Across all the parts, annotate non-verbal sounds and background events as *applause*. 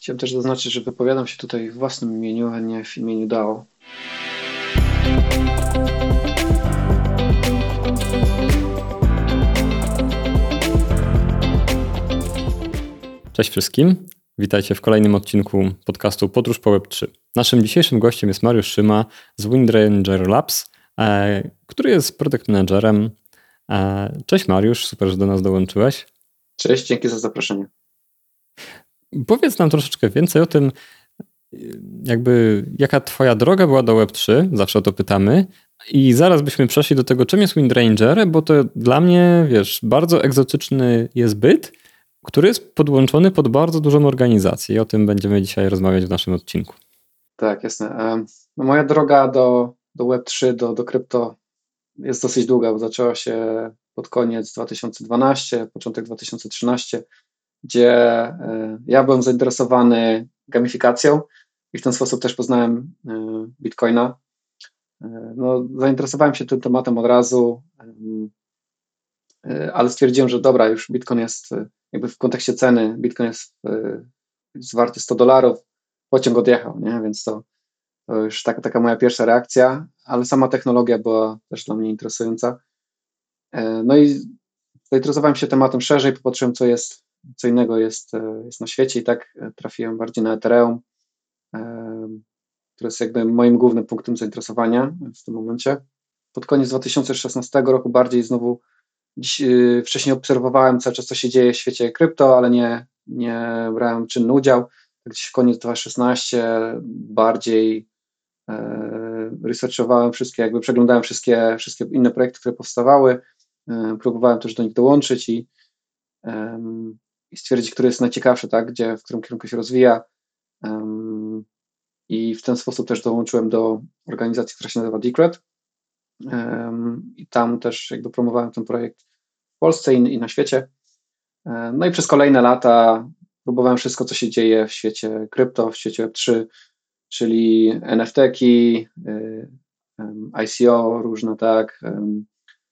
Chciałem też zaznaczyć, że wypowiadam się tutaj w własnym imieniu, a nie w imieniu DAO. Cześć wszystkim. Witajcie w kolejnym odcinku podcastu Podróż po Web3. Naszym dzisiejszym gościem jest Mariusz Szyma z Windranger Labs, e, który jest product managerem. E, cześć Mariusz, super, że do nas dołączyłeś. Cześć, dzięki za zaproszenie. Powiedz nam troszeczkę więcej o tym, jakby jaka twoja droga była do Web3, zawsze o to pytamy. I zaraz byśmy przeszli do tego, czym jest Windranger, bo to dla mnie, wiesz, bardzo egzotyczny jest byt, który jest podłączony pod bardzo dużą organizację i o tym będziemy dzisiaj rozmawiać w naszym odcinku. Tak, jasne. No moja droga do, do Web3, do, do krypto jest dosyć długa, bo zaczęła się pod koniec 2012, początek 2013, gdzie e, ja byłem zainteresowany gamifikacją i w ten sposób też poznałem e, Bitcoina. E, no, zainteresowałem się tym tematem od razu, ale stwierdziłem, że dobra, już Bitcoin jest jakby w kontekście ceny, Bitcoin jest, jest warty 100 dolarów, pociąg odjechał, nie? więc to, to już taka, taka moja pierwsza reakcja, ale sama technologia była też dla mnie interesująca. No i zainteresowałem się tematem szerzej, popatrzyłem, co jest co innego jest, e, jest na świecie i tak e, trafiłem bardziej na Ethereum, e, które jest jakby moim głównym punktem zainteresowania w tym momencie. Pod koniec 2016 roku bardziej znowu dziś, wcześniej obserwowałem cały czas, co się dzieje w świecie krypto, ale nie, nie brałem czynny udział. Tak gdzieś w koniec 2016 bardziej researchowałem wszystkie, jakby przeglądałem wszystkie, wszystkie inne projekty, które powstawały, próbowałem też do nich dołączyć i i stwierdzić, który jest najciekawszy, tak, gdzie, w którym kierunku się rozwija. Um, I w ten sposób też dołączyłem do organizacji, która się nazywa Decred. Um, I tam też jakby promowałem ten projekt w Polsce i, i na świecie. Um, no i przez kolejne lata próbowałem wszystko, co się dzieje w świecie krypto, w świecie Web3, czyli NFT-ki, y, ICO różne, tak,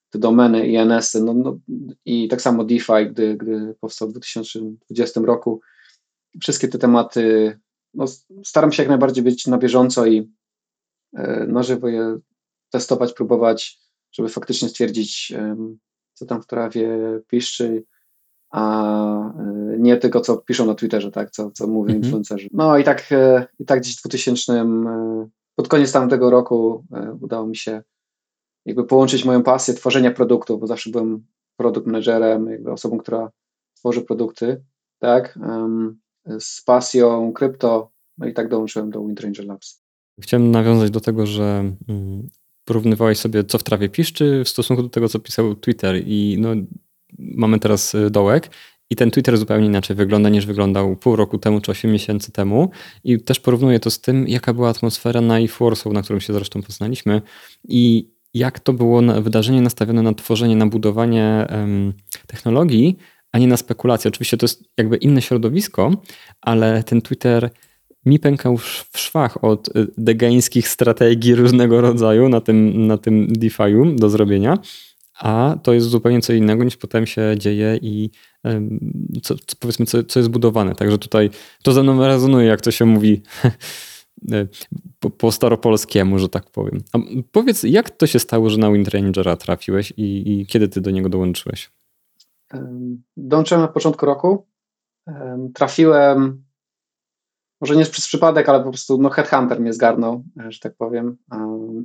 te domeny INS-y, no, no, i tak samo DeFi, gdy, gdy powstał w 2020 roku. Wszystkie te tematy, no, staram się jak najbardziej być na bieżąco i e, na żywo je testować, próbować, żeby faktycznie stwierdzić, co tam w trawie piszczy, a e, nie tylko co piszą na Twitterze, tak, co, co mówią mhm. influencerzy. No i tak, e, i tak gdzieś w 2000, pod koniec tamtego roku udało mi się jakby połączyć moją pasję tworzenia produktów, bo zawsze byłem produkt managerem, jakby osobą, która tworzy produkty, tak, z pasją krypto, no i tak dołączyłem do Windranger Labs. Chciałem nawiązać do tego, że mm, porównywałeś sobie, co w trawie piszczy w stosunku do tego, co pisał Twitter i no, mamy teraz y, dołek i ten Twitter zupełnie inaczej wygląda niż wyglądał pół roku temu czy 8 miesięcy temu. I też porównuję to z tym, jaka była atmosfera na eForce'u, na którym się zresztą poznaliśmy. I jak to było wydarzenie nastawione na tworzenie, na budowanie technologii, a nie na spekulacje. Oczywiście to jest jakby inne środowisko, ale ten Twitter mi pękał w szwach od y, degańskich strategii różnego rodzaju na tym, na tym DeFi'u do zrobienia, a to jest zupełnie co innego niż potem się dzieje i co, co powiedzmy, co, co jest budowane. Także tutaj to ze mną rezonuje, jak to się mówi *laughs* po, po, staropolskiemu, że tak powiem. A powiedz, jak to się stało, że na Windrangera trafiłeś i, i kiedy ty do niego dołączyłeś? Dołączyłem na początku roku. Trafiłem, może nie przez przypadek, ale po prostu no, headhunter mnie zgarnął, e, że tak powiem.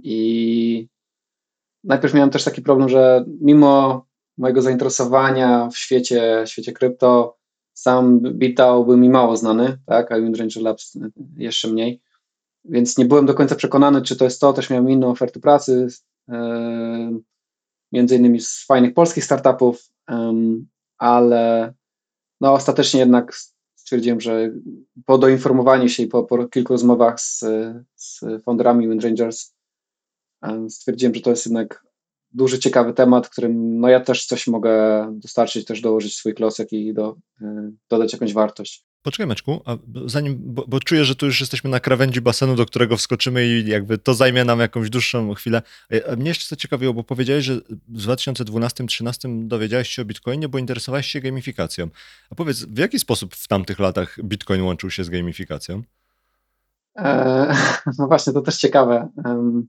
I najpierw miałem też taki problem, że mimo mojego zainteresowania w świecie, świecie krypto, sam Bitał był mi mało znany, tak, a Windranger Labs jeszcze mniej więc nie byłem do końca przekonany, czy to jest to. Też miałem inne oferty pracy, e, między innymi z fajnych polskich startupów, ale no ostatecznie jednak stwierdziłem, że po doinformowaniu się i po, po kilku rozmowach z, z founderami Windrangers stwierdziłem, że to jest jednak duży, ciekawy temat, którym no ja też coś mogę dostarczyć, też dołożyć swój klosek i do, e, dodać jakąś wartość. Poczekaj, Meczku, a zanim, bo, bo, czuję, że tu już jesteśmy na krawędzi basenu, do którego wskoczymy i jakby to zajmie nam jakąś dłuższą chwilę. A mnie jeszcze co ciekawiło, bo powiedziałeś, że w 2012-2013 dowiedziałeś się o Bitcoinie, bo interesowałeś się gamifikacją. A powiedz, w jaki sposób w tamtych latach Bitcoin łączył się z gamifikacją? E, *laughs* no właśnie, to też ciekawe.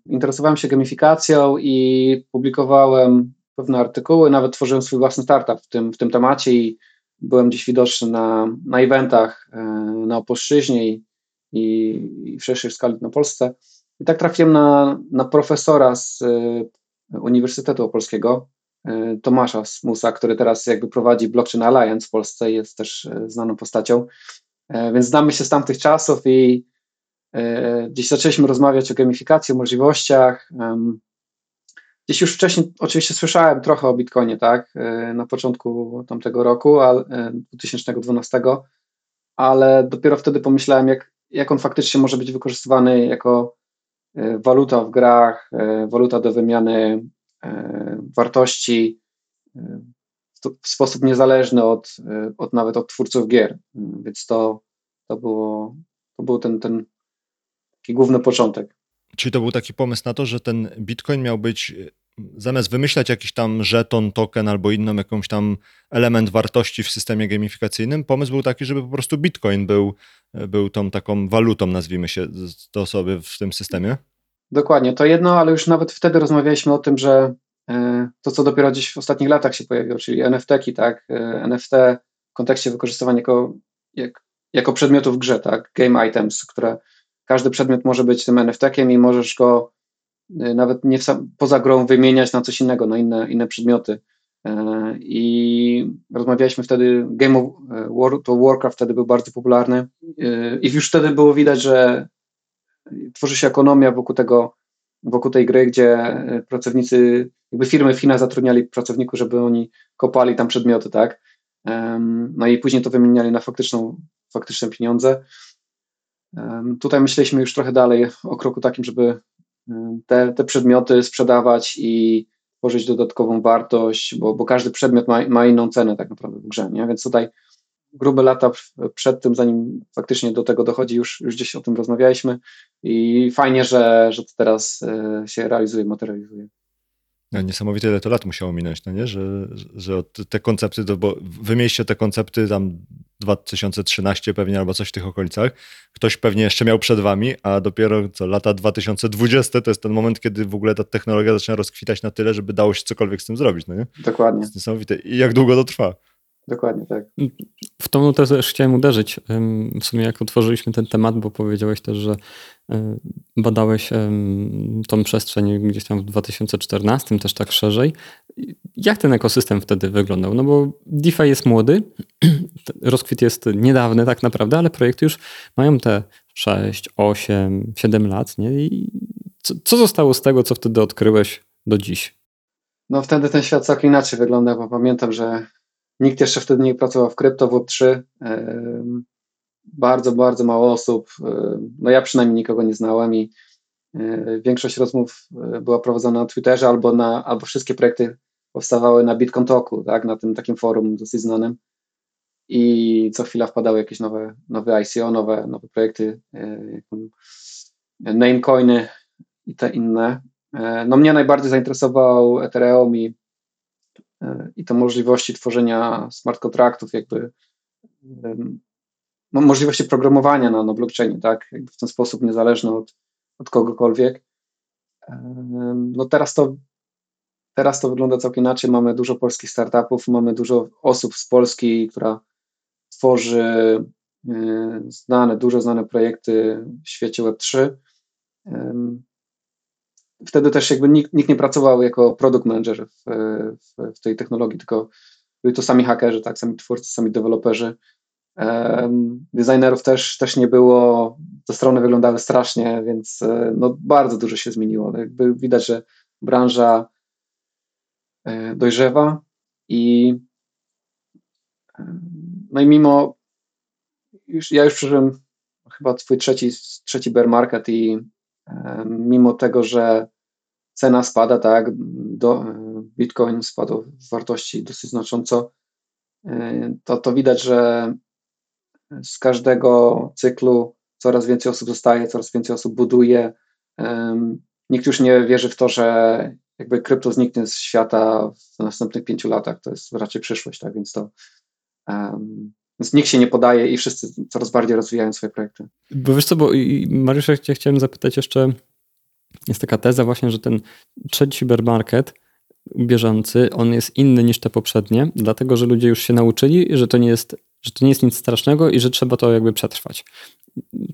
Interesowałem się gamifikacją i publikowałem pewne artykuły, nawet tworzyłem swój własny startup w tym, w tym temacie i byłem gdzieś widoczny na, na eventach e, na Opolszczyźnie i, i, w szerszej skali na Polsce. I tak trafiłem na, na profesora z e, Uniwersytetu Opolskiego, e, Tomasza Smusa, który teraz jakby prowadzi Blockchain Alliance w Polsce jest też znaną postacią. Więc znamy się z tamtych czasów i gdzieś zaczęliśmy rozmawiać o gamifikacji, o możliwościach. Gdzieś już wcześniej oczywiście słyszałem trochę o Bitcoinie, tak, e, na początku tamtego roku, 2012, e, ale dopiero wtedy pomyślałem, jak, jak on faktycznie może być wykorzystywany jako e, waluta w grach, waluta do wymiany wartości w sposób niezależny od, od nawet od twórców gier. Więc to, to, było, to był ten, ten taki główny początek. Czyli to był taki pomysł na to, że ten Bitcoin miał być zamiast wymyślać jakiś tam żeton, token albo inną jakąś tam element wartości w systemie gamifikacyjnym, pomysł był taki, żeby po prostu Bitcoin był, był tą taką walutą, nazwijmy się to sobie w tym systemie. Dokładnie, to jedno, ale już nawet wtedy rozmawialiśmy o tym, że e, to, co dopiero gdzieś w ostatnich latach się pojawiło, czyli NFT-ki, tak, NFT w kontekście wykorzystywania jako, jak, jako przedmiotu w grze, tak, game items, które każdy przedmiot może być tym NFT-kiem i możesz go y, nawet nie sam, poza grą wymieniać na coś innego, na inne, inne przedmioty. E, I rozmawialiśmy wtedy, Game of e, War, to Warcraft wtedy był bardzo popularny y, i już wtedy było widać, że tworzy się ekonomia wokół tego, wokół tej gry, gdzie e, pracownicy, jakby firmy FINA zatrudniali pracowników, żeby oni kopali tam przedmioty, tak? No i później to wymieniali na faktyczną, faktyczne pieniądze. Tutaj myśleliśmy już trochę dalej o kroku takim, żeby te, te przedmioty sprzedawać i tworzyć dodatkową wartość, bo, bo każdy przedmiot ma, ma inną cenę tak naprawdę w grze, nie? więc tutaj grube lata przed tym, zanim faktycznie do tego dochodzi, już, już gdzieś o tym rozmawialiśmy i fajnie, że, że to teraz e, się realizuje, materializuje. No, niesamowite ile to lat musiało minąć, no nie? Że, że te koncepty, bo wymieście te koncepty tam 2013 pewnie albo coś w tych okolicach, ktoś pewnie jeszcze miał przed wami, a dopiero co lata 2020 to jest ten moment, kiedy w ogóle ta technologia zaczyna rozkwitać na tyle, żeby dało się cokolwiek z tym zrobić, no nie? Dokładnie. To jest niesamowite. I jak długo to trwa? Dokładnie tak. W tą nutę też chciałem uderzyć. W sumie jak otworzyliśmy ten temat, bo powiedziałeś też, że badałeś tą przestrzeń gdzieś tam w 2014, też tak szerzej. Jak ten ekosystem wtedy wyglądał? No bo DeFi jest młody, *clears throat* rozkwit jest niedawny tak naprawdę, ale projekty już mają te 6, 8, 7 lat. Nie? I co, co zostało z tego, co wtedy odkryłeś do dziś? No wtedy ten świat całkiem inaczej wygląda, bo pamiętam, że Nikt jeszcze wtedy nie pracował w krypto, w Web3. Bardzo, bardzo mało osób. No ja przynajmniej nikogo nie znałem i e, większość rozmów e, była prowadzona na Twitterze albo, na, albo wszystkie projekty powstawały na Bitcoin Talku, tak, na tym takim forum dosyć znanym i co chwila wpadały jakieś nowe, nowe ICO, nowe, nowe projekty, e, namecoiny i te inne. No mnie najbardziej zainteresował Ethereum i i to możliwości tworzenia smart kontraktów, jakby no, możliwości programowania na, na blockchainie, tak, jakby w ten sposób niezależny od, od kogokolwiek. No teraz to, teraz to wygląda całkiem inaczej. Mamy dużo polskich startupów, mamy dużo osób z Polski, która tworzy e, znane, dużo znane projekty w świecie Web3 wtedy też jakby nikt, nikt nie pracował jako product manager w, w, w, tej technologii, tylko byli to sami hakerzy, tak, sami twórcy, sami deweloperzy. Um, designerów też, też nie było, te strony wyglądały strasznie, więc e, no, bardzo dużo się zmieniło. No, jakby widać, że branża e, dojrzewa i no i mimo już, ja już przeżyłem chyba swój trzeci, trzeci bear market i mimo tego, że cena spada, tak, do, e, Bitcoin spadł w wartości dosyć znacząco, e, to, to widać, że z każdego cyklu coraz więcej osób zostaje, coraz więcej osób buduje. Nikt już nie wierzy w to, że jakby krypto zniknie z świata w następnych pięciu latach. To jest raczej przyszłość, tak więc to więc nikt się nie podaje i wszyscy coraz bardziej rozwijają swoje projekty. Bo wiesz co, bo Mariusz, ja chciałem zapytać jeszcze, jest taka teza właśnie, że ten trzeci bear market bieżący, on jest inny niż te poprzednie, dlatego że ludzie już się nauczyli, że to nie jest, że to nie jest nic strasznego i że trzeba to jakby przetrwać.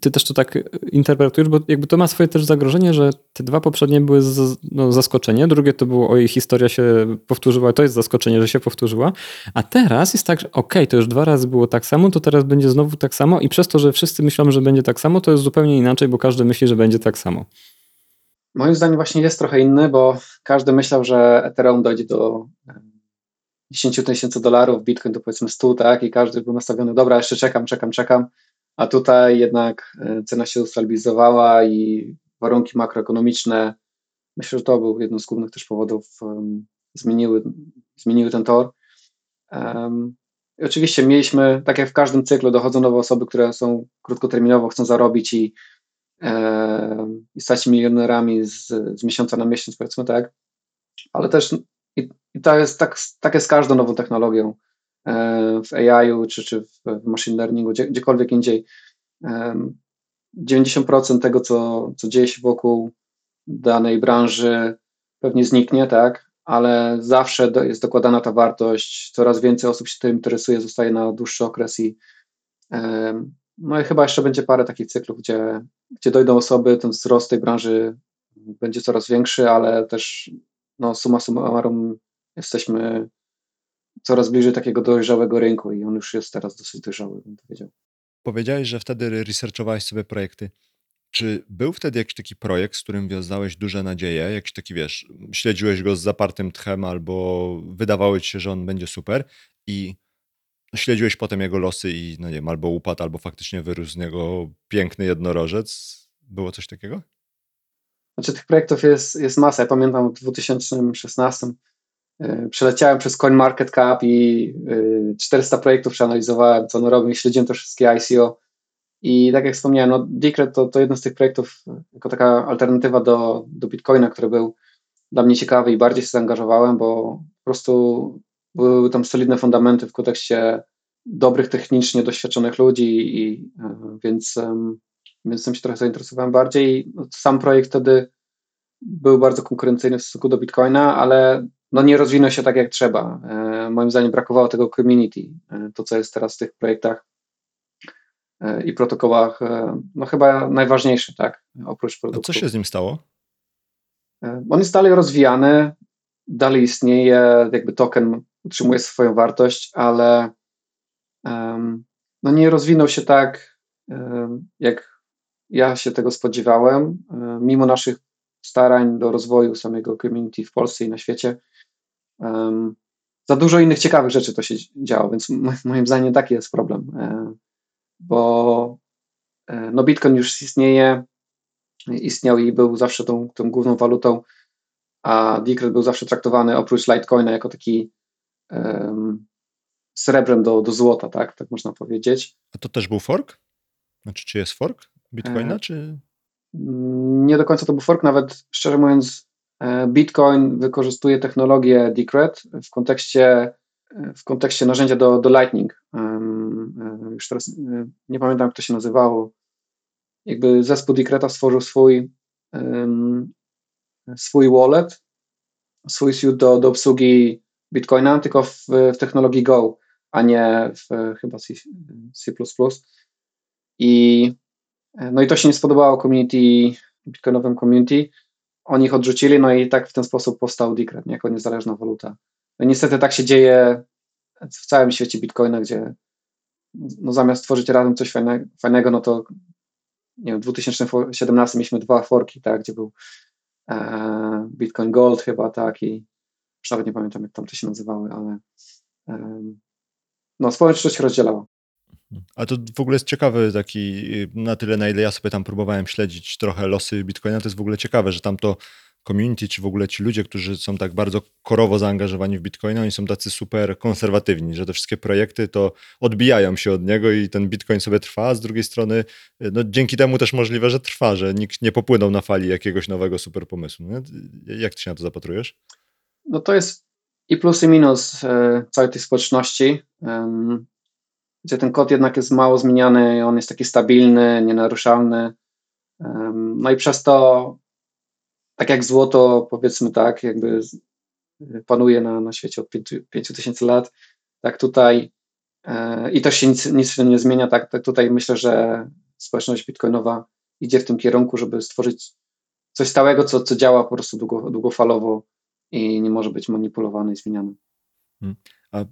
Ty też to tak interpretujesz, bo jakby to ma swoje też zagrożenie, że te dwa poprzednie były z, no, zaskoczenie, drugie to było, oj, historia się powtórzyła, to jest zaskoczenie, że się powtórzyła, a teraz jest tak, że okej, okay, to już dwa razy było tak samo, to teraz będzie znowu tak samo i przez to, że wszyscy myślą, że będzie tak samo, to jest zupełnie inaczej, bo każdy myśli, że będzie tak samo. Moim zdaniem właśnie jest trochę inny, bo każdy myślał, że Ethereum dojdzie do 10 tysięcy dolarów, Bitcoin to powiedzmy 100, tak? I każdy był nastawiony, dobra, jeszcze czekam, czekam, czekam. A tutaj jednak e, cena się ustabilizowała i warunki makroekonomiczne, myślę, że to był jeden z głównych też powodów, um, zmieniły, zmieniły ten tor. Um, i oczywiście mieliśmy, tak jak w każdym cyklu, dochodzą nowe osoby, które są krótkoterminowo, chcą zarobić i i stać się milionerami z, z miesiąca na miesiąc, powiedzmy tak. Ale też i, to jest tak, tak jest z każdą nową technologią e, w AI-u czy, czy w machine learningu, gdzie, gdziekolwiek indziej. 90% tego, co, co dzieje się wokół danej branży, pewnie zniknie, tak, ale zawsze do, jest dokładana ta wartość, coraz więcej osób się tym interesuje, zostaje na dłuższy okres i no i chyba jeszcze będzie parę takich cyklów, gdzie, gdzie dojdą osoby, ten wzrost tej branży będzie coraz większy, ale też no, suma summarum jesteśmy coraz bliżej takiego dojrzałego rynku i on już jest teraz dosyć dojrzały, bym powiedział. Powiedziałeś, że wtedy researchowałeś sobie projekty. Czy był wtedy jakiś taki projekt, z którym wiązałeś duże nadzieje? Jakiś taki, wiesz, śledziłeś go z zapartym tchem albo wydawało ci się, że on będzie super i śledziłeś potem jego losy i no nie wiem, albo upadł, albo faktycznie wyrósł z niego piękny jednorożec. Było coś takiego? Znaczy tych projektów jest, jest masa. Ja pamiętam w 2016 yy, przeleciałem przez CoinMarketCap i yy, 400 projektów przeanalizowałem, co one robią i śledziłem te wszystkie ICO. I tak jak wspomniałem, no Decred to, to jeden z tych projektów jako taka alternatywa do, do Bitcoina, który był dla mnie ciekawy i bardziej się zaangażowałem, bo po prostu były tam solidne fundamenty w kontekście dobrych technicznie doświadczonych ludzi, i, e, więc, więc tym się trochę zainteresowałem bardziej. No, sam projekt wtedy był bardzo konkurencyjny w stosunku do Bitcoina, ale no nie rozwinął się tak jak trzeba. E, moim zdaniem brakowało tego community, e, to co jest teraz w tych projektach i protokołach, no chyba najważniejsze, tak, oprócz produktów. A co się z nim stało? On jest dalej rozwijany, dalej istnieje, jakby token utrzymuje swoją wartość, ale no nie rozwinął się tak, jak ja się tego spodziewałem, mimo naszych starań do rozwoju samego community w Polsce i na świecie. Za dużo innych ciekawych rzeczy to się działo, więc moim zdaniem taki jest problem, e, bo e, no Bitcoin już istnieje, istniał i był zawsze tą, tą główną walutą, a Decred był zawsze traktowany oprócz Litecoina jako taki srebrem do, do złota, tak? Tak można powiedzieć. A to też był fork? Znaczy, czy jest fork Bitcoina, e, czy... Nie do końca to był fork, nawet szczerze mówiąc, Bitcoin wykorzystuje technologię Decred w kontekście, e, w kontekście narzędzia do, do Lightning. Już teraz nie pamiętam, jak to się nazywało. Jakby zespół Decreta stworzył swój, swój wallet, swój suite do, do obsługi Bitcoina, tylko w, w technologii Go, a nie w chyba C, C++. I, no i to się nie spodobało community, bitcoinowym community. Oni ich odrzucili, no i tak w ten sposób powstał Decred, jako niezależna waluta. No niestety tak się dzieje w całym świecie Bitcoina, gdzie no zamiast tworzyć razem coś fajne, fajnego, no to nie wiem, w 2017 mieliśmy dwa forki, tak, gdzie był e, Bitcoin Gold chyba, tak, i już nawet nie pamiętam, jak tam to się nazywały, ale no, społeczność rozdzielała. A to w ogóle jest ciekawy taki, na tyle na ile ja sobie tam próbowałem śledzić trochę losy Bitcoina, to jest w ogóle ciekawe, że tam to community, czy w ogóle ci ludzie, którzy są tak bardzo korowo zaangażowani w Bitcoina, oni są tacy super konserwatywni, że te wszystkie projekty to odbijają się od niego i ten Bitcoin sobie trwa, a z drugiej strony no, dzięki temu też możliwe, że trwa, że nikt nie popłynął na fali jakiegoś nowego super pomysłu. Nie? Jak ty się na to zapatrujesz? No to jest i plus i minus całej tej społeczności, gdzie ten kod jednak jest mało zmieniany, on jest taki stabilny, nienaruszalny. No i przez to, tak jak złoto, powiedzmy tak, jakby panuje na, na świecie od 5000 lat, tak tutaj e, i też się nic, nic nie zmienia, tak, tak tutaj myślę, że społeczność bitcoinowa idzie w tym kierunku, żeby stworzyć coś stałego, co, co działa po prostu długo, długofalowo i nie może być manipulowany i zmieniany. Hmm. A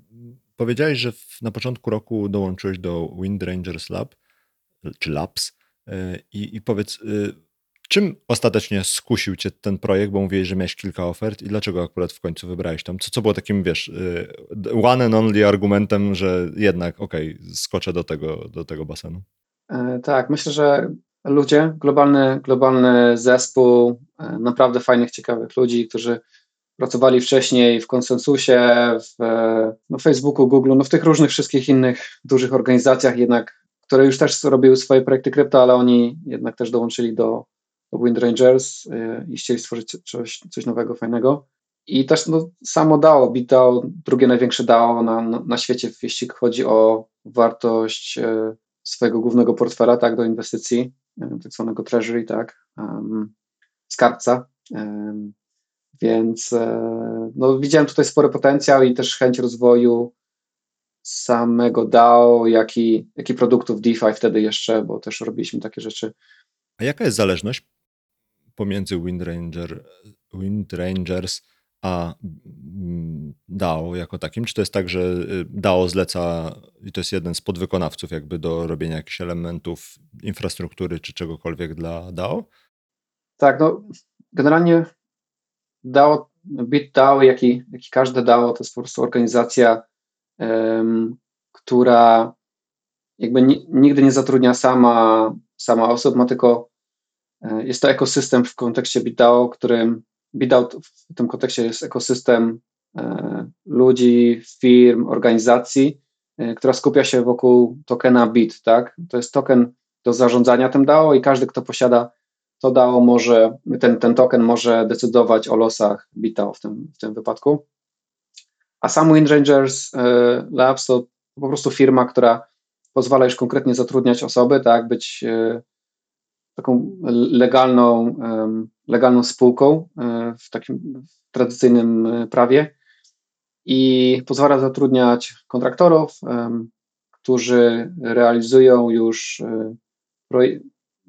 powiedziałeś, że na początku roku dołączyłeś do Wind Rangers Lab, czy Labs e, i, i powiedz, y, czym ostatecznie skusił cię ten projekt, bo mówiłeś, że miałeś kilka ofert i dlaczego akurat w końcu wybrałeś tam? Co, co było takim, wiesz, y, one and only argumentem, że jednak, okej, okay, skoczę do tego, do tego basenu? E, tak, myślę, że ludzie, globalny, globalny zespół e, naprawdę fajnych, ciekawych ludzi, którzy pracowali wcześniej w konsensusie, w no, Facebooku, Google, no w tych różnych wszystkich innych dużych organizacjach jednak, które już też robiły swoje projekty krypto, ale oni jednak też dołączyli do, do Wind Rangers y, i chcieli stworzyć coś, coś nowego, fajnego. I też no, samo DAO, BitDAO, drugie największe DAO na, na, świecie, jeśli chodzi o wartość y, swojego głównego portfela, tak, do inwestycji, tak zwanego treasury, tak, um, skarbca. Więc e, no, widziałem tutaj spory potencjał i też chęć rozwoju samego DAO, jak i, jak i produktów DeFi wtedy jeszcze, bo też robiliśmy takie rzeczy. A jaka jest zależność pomiędzy Wind, Ranger, Wind Rangers a mm, DAO jako takim? Czy to jest tak, że y, DAO zleca i to jest jeden z podwykonawców jakby do robienia jakichś elementów infrastruktury czy czegokolwiek dla DAO? Tak, no generalnie DAO, BitDAO, jak i, jak i każde DAO, to jest po prostu organizacja, um, która jakby nigdy nie zatrudnia sama, sama osób, ma tylko e, jest to ekosystem w kontekście BitDAO, którym BitDAO w tym kontekście jest ekosystem e, ludzi, firm, organizacji, e, która skupia się wokół tokena BIT, tak? To jest token do zarządzania tym DAO i każdy, kto posiada to DAO może, ten, ten token może decydować o losach BitDAO w tym, w tym wypadku. A sam WindRangers e, Labs to po prostu firma, która pozwala już konkretnie zatrudniać osoby, tak, być e, taką legalną, legalną spółką e, w takim tradycyjnym prawie i pozwala zatrudniać kontraktorów, którzy realizują już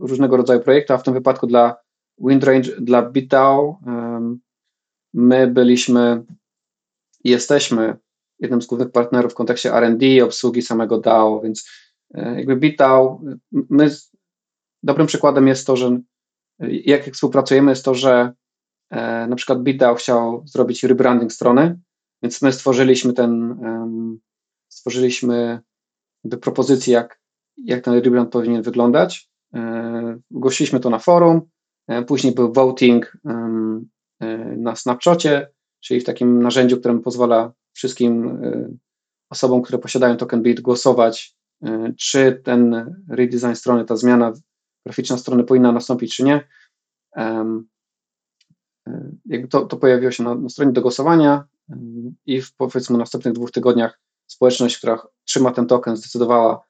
różnego rodzaju projekty, a w tym wypadku dla WindRange, dla BitDAO my byliśmy i jesteśmy jednym z głównych partnerów w kontekście R&D obsługi samego DAO, więc e, jakby BitDAO, my dobrym przykładem jest to, że jak, jak współpracujemy jest to, że e, na przykład BitDAO chciał zrobić rebranding strony, więc my stworzyliśmy ten, stworzyliśmy propozycję, jak, jak ten rebrand powinien wyglądać Ogłosiliśmy to na forum, e, później był voting e, na Snapchacie, czyli w takim narzędziu, którym pozwala wszystkim e, osobom, które posiadają token BIT głosować, czy ten redesign strony, ta zmiana graficzna strony powinna nastąpić, czy nie. Jakby to, to pojawiło się na, na stronie do głosowania i w powiedzmy następnych dwóch tygodniach społeczność, która trzyma ten token, zdecydowała,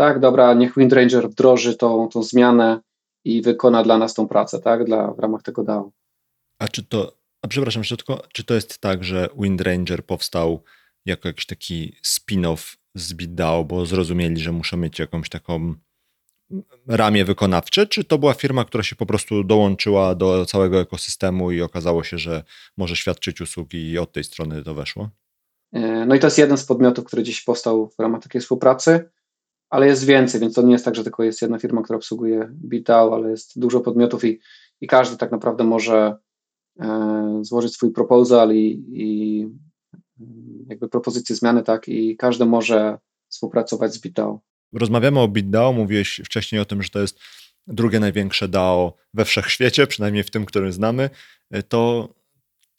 tak, dobra, niech WindRanger wdroży tą, tą zmianę i wykona dla nas tą pracę, tak, dla, w ramach tego DAO. A czy to, a przepraszam, tylko, czy to jest tak, że WindRanger powstał jako jakiś taki spin-off z BitDAO, bo zrozumieli, że muszą mieć jakąś taką ramię wykonawcze, czy to była firma, która się po prostu dołączyła do całego ekosystemu i okazało się, że może świadczyć usługi i od tej strony to weszło? E, no i to jest jeden z podmiotów, który dziś powstał w ramach takiej współpracy ale jest więcej, więc to nie jest tak, że tylko jest jedna firma, która obsługuje BitDAO, ale jest dużo podmiotów i, i każdy tak naprawdę może e, złożyć swój proposal i, i jakby propozycję zmiany, tak, i każdy może współpracować z BitDAO. Rozmawiamy o BitDAO, mówiłeś wcześniej o tym, że to jest drugie największe DAO we wszechświecie, przynajmniej w tym, którym znamy. to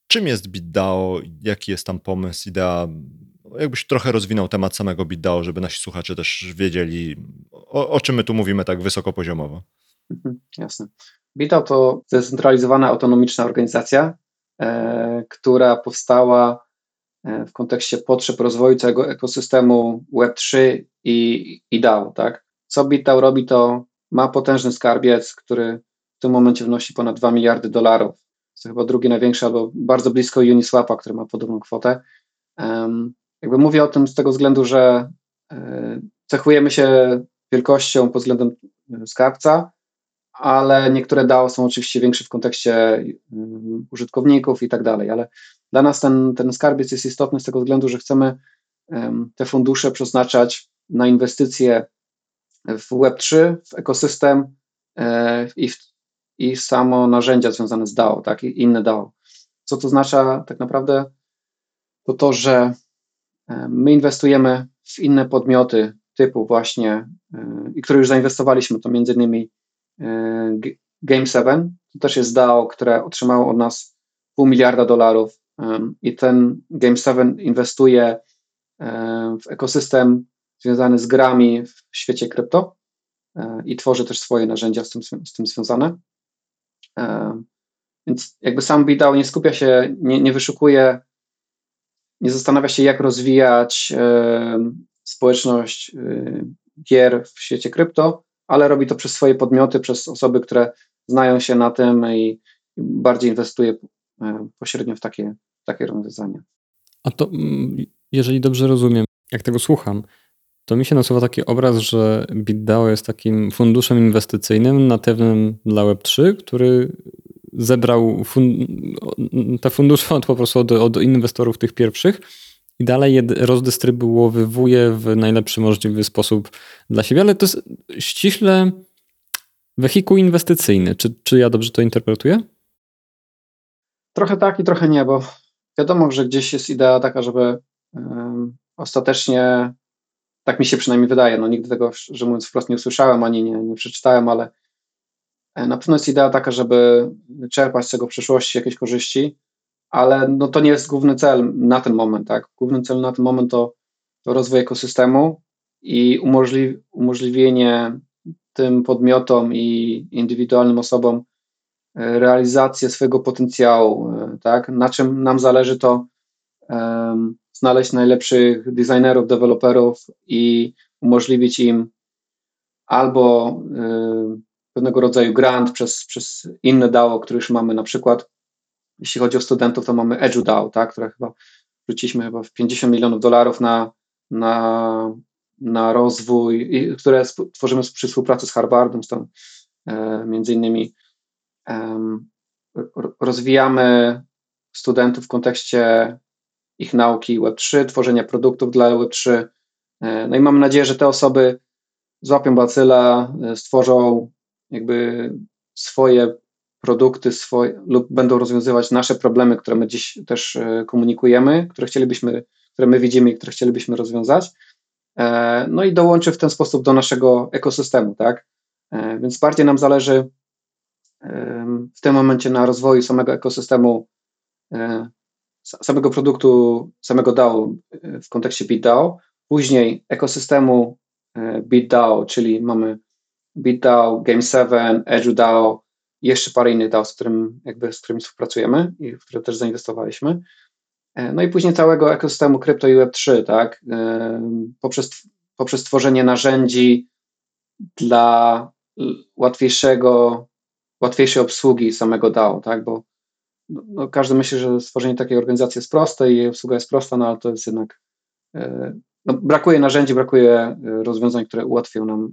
czym jest BitDAO, jaki jest tam pomysł, idea? Jakbyś trochę rozwinął temat samego BitDAO, żeby nasi słuchacze też wiedzieli, o, o czym my tu mówimy tak wysokopoziomowo. Mhm, jasne. BitDAO to zdecentralizowana, autonomiczna organizacja, e, która powstała e, w kontekście potrzeb rozwoju całego ekosystemu Web3 i, i DAO. Tak? Co BitDAO robi, to ma potężny skarbiec, który w tym momencie wynosi ponad 2 miliardy dolarów. To chyba drugi największy, albo bardzo blisko Uniswapa, który ma podobną kwotę. Jakby mówię o tym z tego względu, że e, cechujemy się wielkością pod względem e, skarbca, ale niektóre DAO są oczywiście większe w kontekście um, użytkowników i tak dalej, ale dla nas ten, ten skarbiec jest istotny z tego względu, że chcemy te fundusze przeznaczać na inwestycje w Web3, w ekosystem e, i, w, i samo narzędzia związane z DAO, tak, i inne DAO. Co to oznacza tak naprawdę? To to, że my inwestujemy w inne podmioty typu właśnie, e, i które już zainwestowaliśmy, to między innymi Game7, to też jest DAO, które otrzymało od nas pół miliarda dolarów i ten Game7 inwestuje w ekosystem związany z grami w świecie krypto e, i tworzy też swoje narzędzia z tym, z tym związane. E, więc jakby sam BitDAO nie skupia się, nie, nie wyszukuje, nie zastanawia się, jak rozwijać e, społeczność gier w świecie krypto, ale robi to przez swoje podmioty, przez osoby, które znają się na tym i bardziej inwestuje pośrednio w takie, takie rozwiązania. A to, mm, jeżeli dobrze rozumiem, jak tego słucham, to mi się nasuwa taki obraz, że BitDAO jest takim funduszem inwestycyjnym natywnym dla Web3, który zebrał fun te fundusze od, po prostu od, od inwestorów tych pierwszych i dalej je rozdystrybuowuje w najlepszy możliwy sposób dla siebie, ale to jest ściśle wehikuł inwestycyjny. Czy, czy ja dobrze to interpretuję? Trochę tak i trochę nie, bo wiadomo, że gdzieś jest idea taka, żeby ostatecznie tak mi się przynajmniej wydaje. No, nigdy tego, że mówiąc wprost, nie usłyszałem ani nie, nie przeczytałem, ale na pewno jest idea taka, żeby czerpać z tego w przyszłości jakieś korzyści, ale no, to nie jest główny cel na ten moment. Tak? Główny cel na ten moment to, to rozwój ekosystemu i umożliw, umożliwienie tym podmiotom i indywidualnym osobom e, realizację swojego potencjału. E, tak? Na czym nam zależy, to um, znaleźć najlepszych designerów, deweloperów i umożliwić im albo y, pewnego rodzaju grant przez, przez inne DAO, które już mamy, na przykład jeśli chodzi o studentów, to mamy EduDAO, tak, które chyba wrzuciliśmy chyba w 50 milionów dolarów na, na, na rozwój, i, które tworzymy przy współpracy z Harvardem, stąd e, między innymi rozwijamy studentów w kontekście ich nauki Web3, tworzenia produktów dla Web3. E, no i mam nadzieję, że te osoby złapią bacyla, e, stworzą jakby swoje produkty swoje, lub będą rozwiązywać nasze problemy, które my dziś też e, komunikujemy, które chcielibyśmy, które my widzimy i które chcielibyśmy rozwiązać. No i dołączy w ten sposób do naszego ekosystemu, tak? Więc bardziej nam zależy w tym momencie na rozwoju samego ekosystemu samego produktu, samego DAO e, w kontekście BitDAO, później ekosystemu e, BitDAO, czyli mamy BitDAO, Game7, EduDAO, jeszcze parę innych DAO, z, którym, jakby, z którymi współpracujemy i w które też zainwestowaliśmy. E, no i później całego ekosystemu krypto i Web3, tak, poprzez, poprzez tworzenie narzędzi dla łatwiejszego, łatwiejszej obsługi samego DAO, tak, bo no, każdy myśli, że stworzenie takiej organizacji jest proste i jej obsługa jest prosta, no ale to jest jednak e, no, brakuje narzędzi, brakuje e, rozwiązań, które ułatwią nam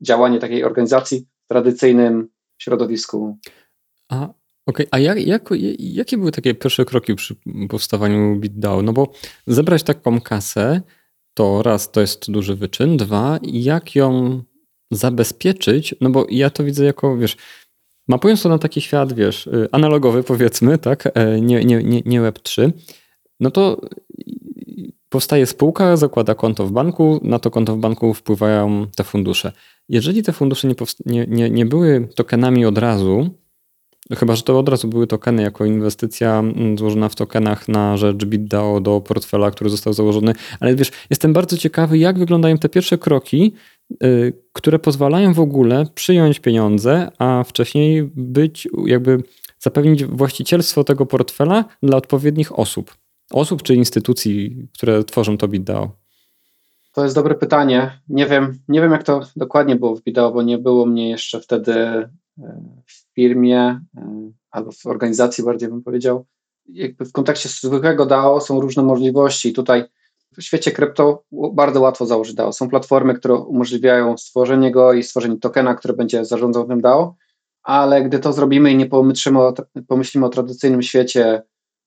działanie takiej organizacji w tradycyjnym środowisku. A, okay. a jak, jak, jakie były takie pierwsze kroki przy powstawaniu BitDAO? No bo zebrać taką kasę, to raz, to jest duży wyczyn, dwa, jak ją zabezpieczyć, no bo ja to widzę jako, wiesz, Mapując to na taki świat, wiesz, y, analogowy powiedzmy, tak, e, nie, nie, nie, nie Web3, no to powstaje spółka, zakłada konto w banku, na to konto w banku wpływają te fundusze. Jeżeli te fundusze nie, nie, nie, nie były tokenami od razu, Chyba, że to od razu były tokeny jako inwestycja mm, złożona w tokenach na rzecz BitDAO do portfela, który został założony. Ale wiesz, jestem bardzo ciekawy, jak wyglądają te pierwsze kroki, yy, które pozwalają w ogóle przyjąć pieniądze, a wcześniej być jakby zapewnić właścicielstwo tego portfela dla odpowiednich osób. Osób czy instytucji, które tworzą to BitDAO. To jest dobre pytanie. Nie wiem, nie wiem jak to dokładnie było w BitDAO, bo nie było mnie jeszcze wtedy e, w firmie e, albo w organizacji bardziej bym powiedział. Jakby w kontekście zwykłego DAO są różne możliwości. Tutaj w świecie krypto bardzo łatwo założyć DAO. Są platformy, które umożliwiają stworzenie go i stworzenie tokena, który będzie zarządzał tym DAO, ale gdy to zrobimy i nie pomyślimy o, pomyślimy o tradycyjnym świecie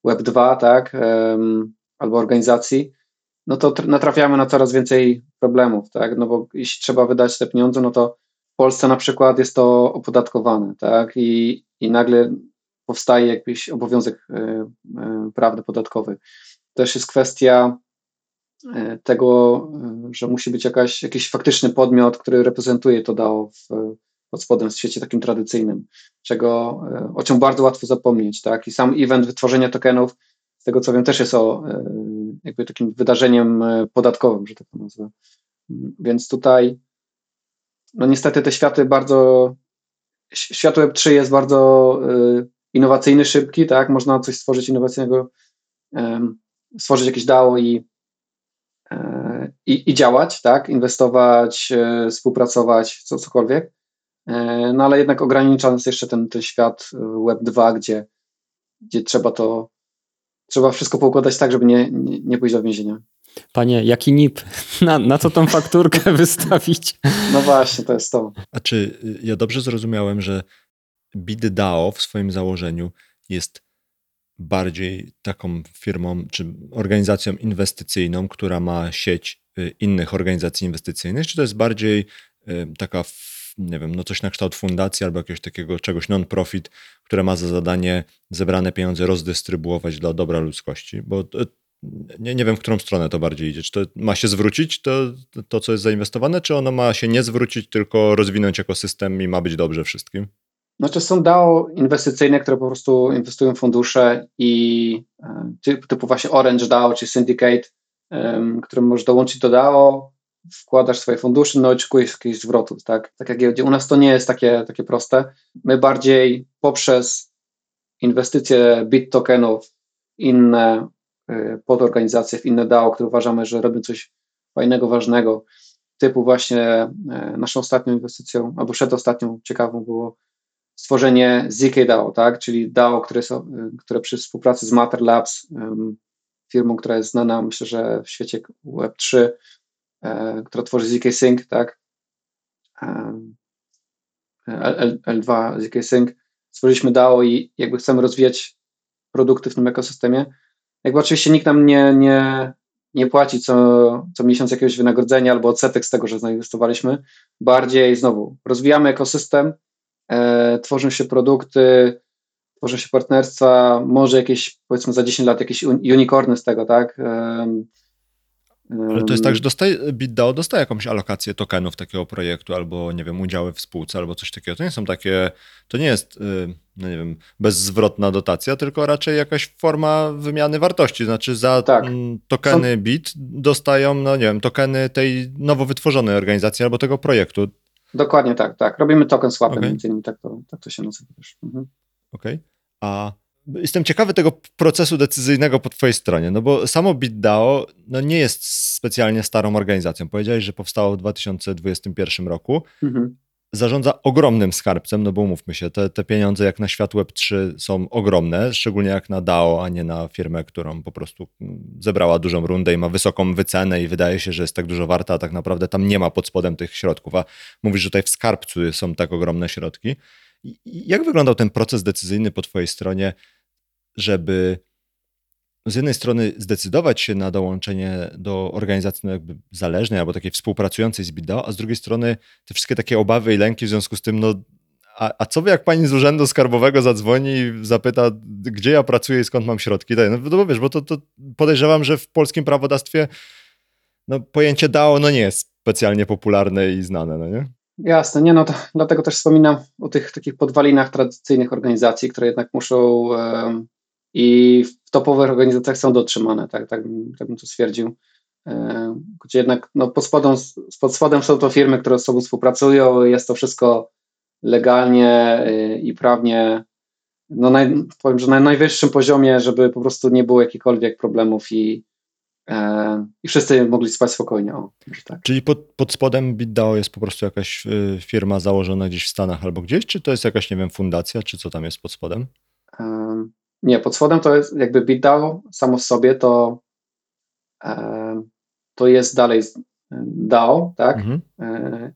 Web2, tak, albo organizacji, no to natrafiamy na coraz więcej problemów, tak, no bo jeśli trzeba wydać te pieniądze, no to w Polsce na przykład jest to opodatkowane, tak, i, i nagle powstaje jakiś obowiązek y, y, prawny podatkowy. Też jest kwestia y, tego, że musi być jakaś, jakiś faktyczny podmiot, który reprezentuje to DAO w, pod spodem w świecie takim tradycyjnym, czego, o czym bardzo łatwo zapomnieć, tak? I sam event wytworzenia tokenów, z tego co wiem, też jest o jakby takim wydarzeniem podatkowym, że tak to nazwę. Więc tutaj, no niestety te światy bardzo, świat Web3 jest bardzo innowacyjny, szybki, tak? Można coś stworzyć innowacyjnego, stworzyć jakieś DAO i, e, i, i działać, tak? Inwestować, e, współpracować, co, cokolwiek. E, no ale jednak ograniczony jest jeszcze ten, ten świat Web 2, gdzie, gdzie trzeba to, trzeba wszystko poukładać tak, żeby nie, nie, nie pójść do więzienia. Panie, jaki NIP? *laughs* Na, na co tą fakturkę *laughs* wystawić? No właśnie, to jest to. A czy ja dobrze zrozumiałem, że BitDAO w swoim założeniu jest bardziej taką firmą czy organizacją inwestycyjną, która ma sieć y, innych organizacji inwestycyjnych, czy to jest bardziej y, taka, nie wiem, no coś na kształt fundacji albo jakiegoś takiego czegoś non-profit, które ma za zadanie zebrane pieniądze rozdystrybuować dla dobra ludzkości? Bo nie, nie wiem, w którą stronę to bardziej idzie. Czy to ma się zwrócić to, to, co jest zainwestowane, czy ono ma się nie zwrócić, tylko rozwinąć ekosystem i ma być dobrze wszystkim? Znaczy są DAO inwestycyjne, które po prostu inwestują w fundusze i e, typu, typu właśnie Orange DAO czy Syndicate, um, którym możesz dołączyć do DAO, wkładasz swoje fundusze, no i oczekujesz jakichś zwrotów, tak? Tak jak giełdzie. U nas to nie jest takie, takie proste. My bardziej poprzez inwestycje bit tokenów, inne y, podorganizacje, w inne DAO, które uważamy, że robią coś fajnego, ważnego, typu właśnie y, naszą ostatnią inwestycją, albo przedostatnią ciekawą było stworzenie ZK DAO, tak? czyli DAO, które, są, które przy współpracy z Matter Labs, firmą, która jest znana, myślę, że w świecie Web3, e, która tworzy ZK Sync, tak? L, L2 ZK Sync, stworzyliśmy DAO i jakby chcemy rozwijać produkty w tym ekosystemie. Jakby oczywiście nikt nam nie, nie, nie płaci co, co miesiąc jakiegoś wynagrodzenia albo odsetek z tego, że zainwestowaliśmy. Bardziej znowu rozwijamy ekosystem, e, tworzą się produkty, tworzą się partnerstwa, może jakieś, powiedzmy za 10 lat, jakieś unicorny z tego, tak? E, ale to jest tak, że dostaje, BitDAO dostaje jakąś alokację tokenów takiego projektu, albo nie wiem, udziały w spółce, albo coś takiego. To nie są takie, to nie jest, y, no nie wiem, bezzwrotna dotacja, tylko raczej jakaś forma wymiany wartości. Znaczy za tak. Tokeny są... BIT dostają, no nie wiem, tokeny tej nowo wytworzonej organizacji albo tego projektu. Dokładnie tak, tak. Robimy token swapy, okay. między innymi, tak to, tak to się nazywa też. Mhm. Okej. Okay. A jestem ciekawy tego procesu decyzyjnego po twojej stronie, no bo samo BitDAO no nie jest specjalnie starą organizacją. Powiedziałeś, że powstało w 2021 roku. Mhm. Zarządza ogromnym skarbcem, no bo umówmy się, te, te pieniądze jak na świat Web3 są ogromne, szczególnie jak na DAO, a nie na firmę, którą po prostu zebrała dużą rundę i ma wysoką wycenę i wydaje się, że jest tak dużo warta, a tak naprawdę tam nie ma pod spodem tych środków. A mówisz, że tutaj w skarbcu są tak ogromne środki. Jak wyglądał ten proces decyzyjny po Twojej stronie, żeby z jednej strony zdecydować się na dołączenie do organizacji no jakby zależnej albo takiej współpracującej z BIDO, a z drugiej strony te wszystkie takie obawy i lęki w związku z tym, no a, a co by jak pani z urzędu skarbowego zadzwoni i zapyta, gdzie ja pracuję i skąd mam środki? No, no wiesz, bo to, to podejrzewam, że w polskim prawodawstwie no, pojęcie DAO no nie jest specjalnie popularne i znane, no nie? Jasne, nie no, to, dlatego też wspominam o tych takich podwalinach tradycyjnych organizacji, które jednak muszą i w topowych organizacjach są dotrzymane, tak, tak, tak bym to stwierdził. Gdzie jednak no, pod, spodem, pod spodem są to firmy, które z sobą współpracują, jest to wszystko legalnie y, i prawnie, no naj, powiem, że na najwyższym poziomie, żeby po prostu nie było jakichkolwiek problemów i, e, i wszyscy mogli spać spokojnie. O, tak. Czyli pod, pod spodem BitDAO jest po prostu jakaś y, firma założona gdzieś w Stanach albo gdzieś, czy to jest jakaś, nie wiem, fundacja, czy co tam jest pod spodem? E, nie, pod spodem to jest jakby BitDAO samo w sobie to e, to jest dalej DAO, tak? Mhm. E,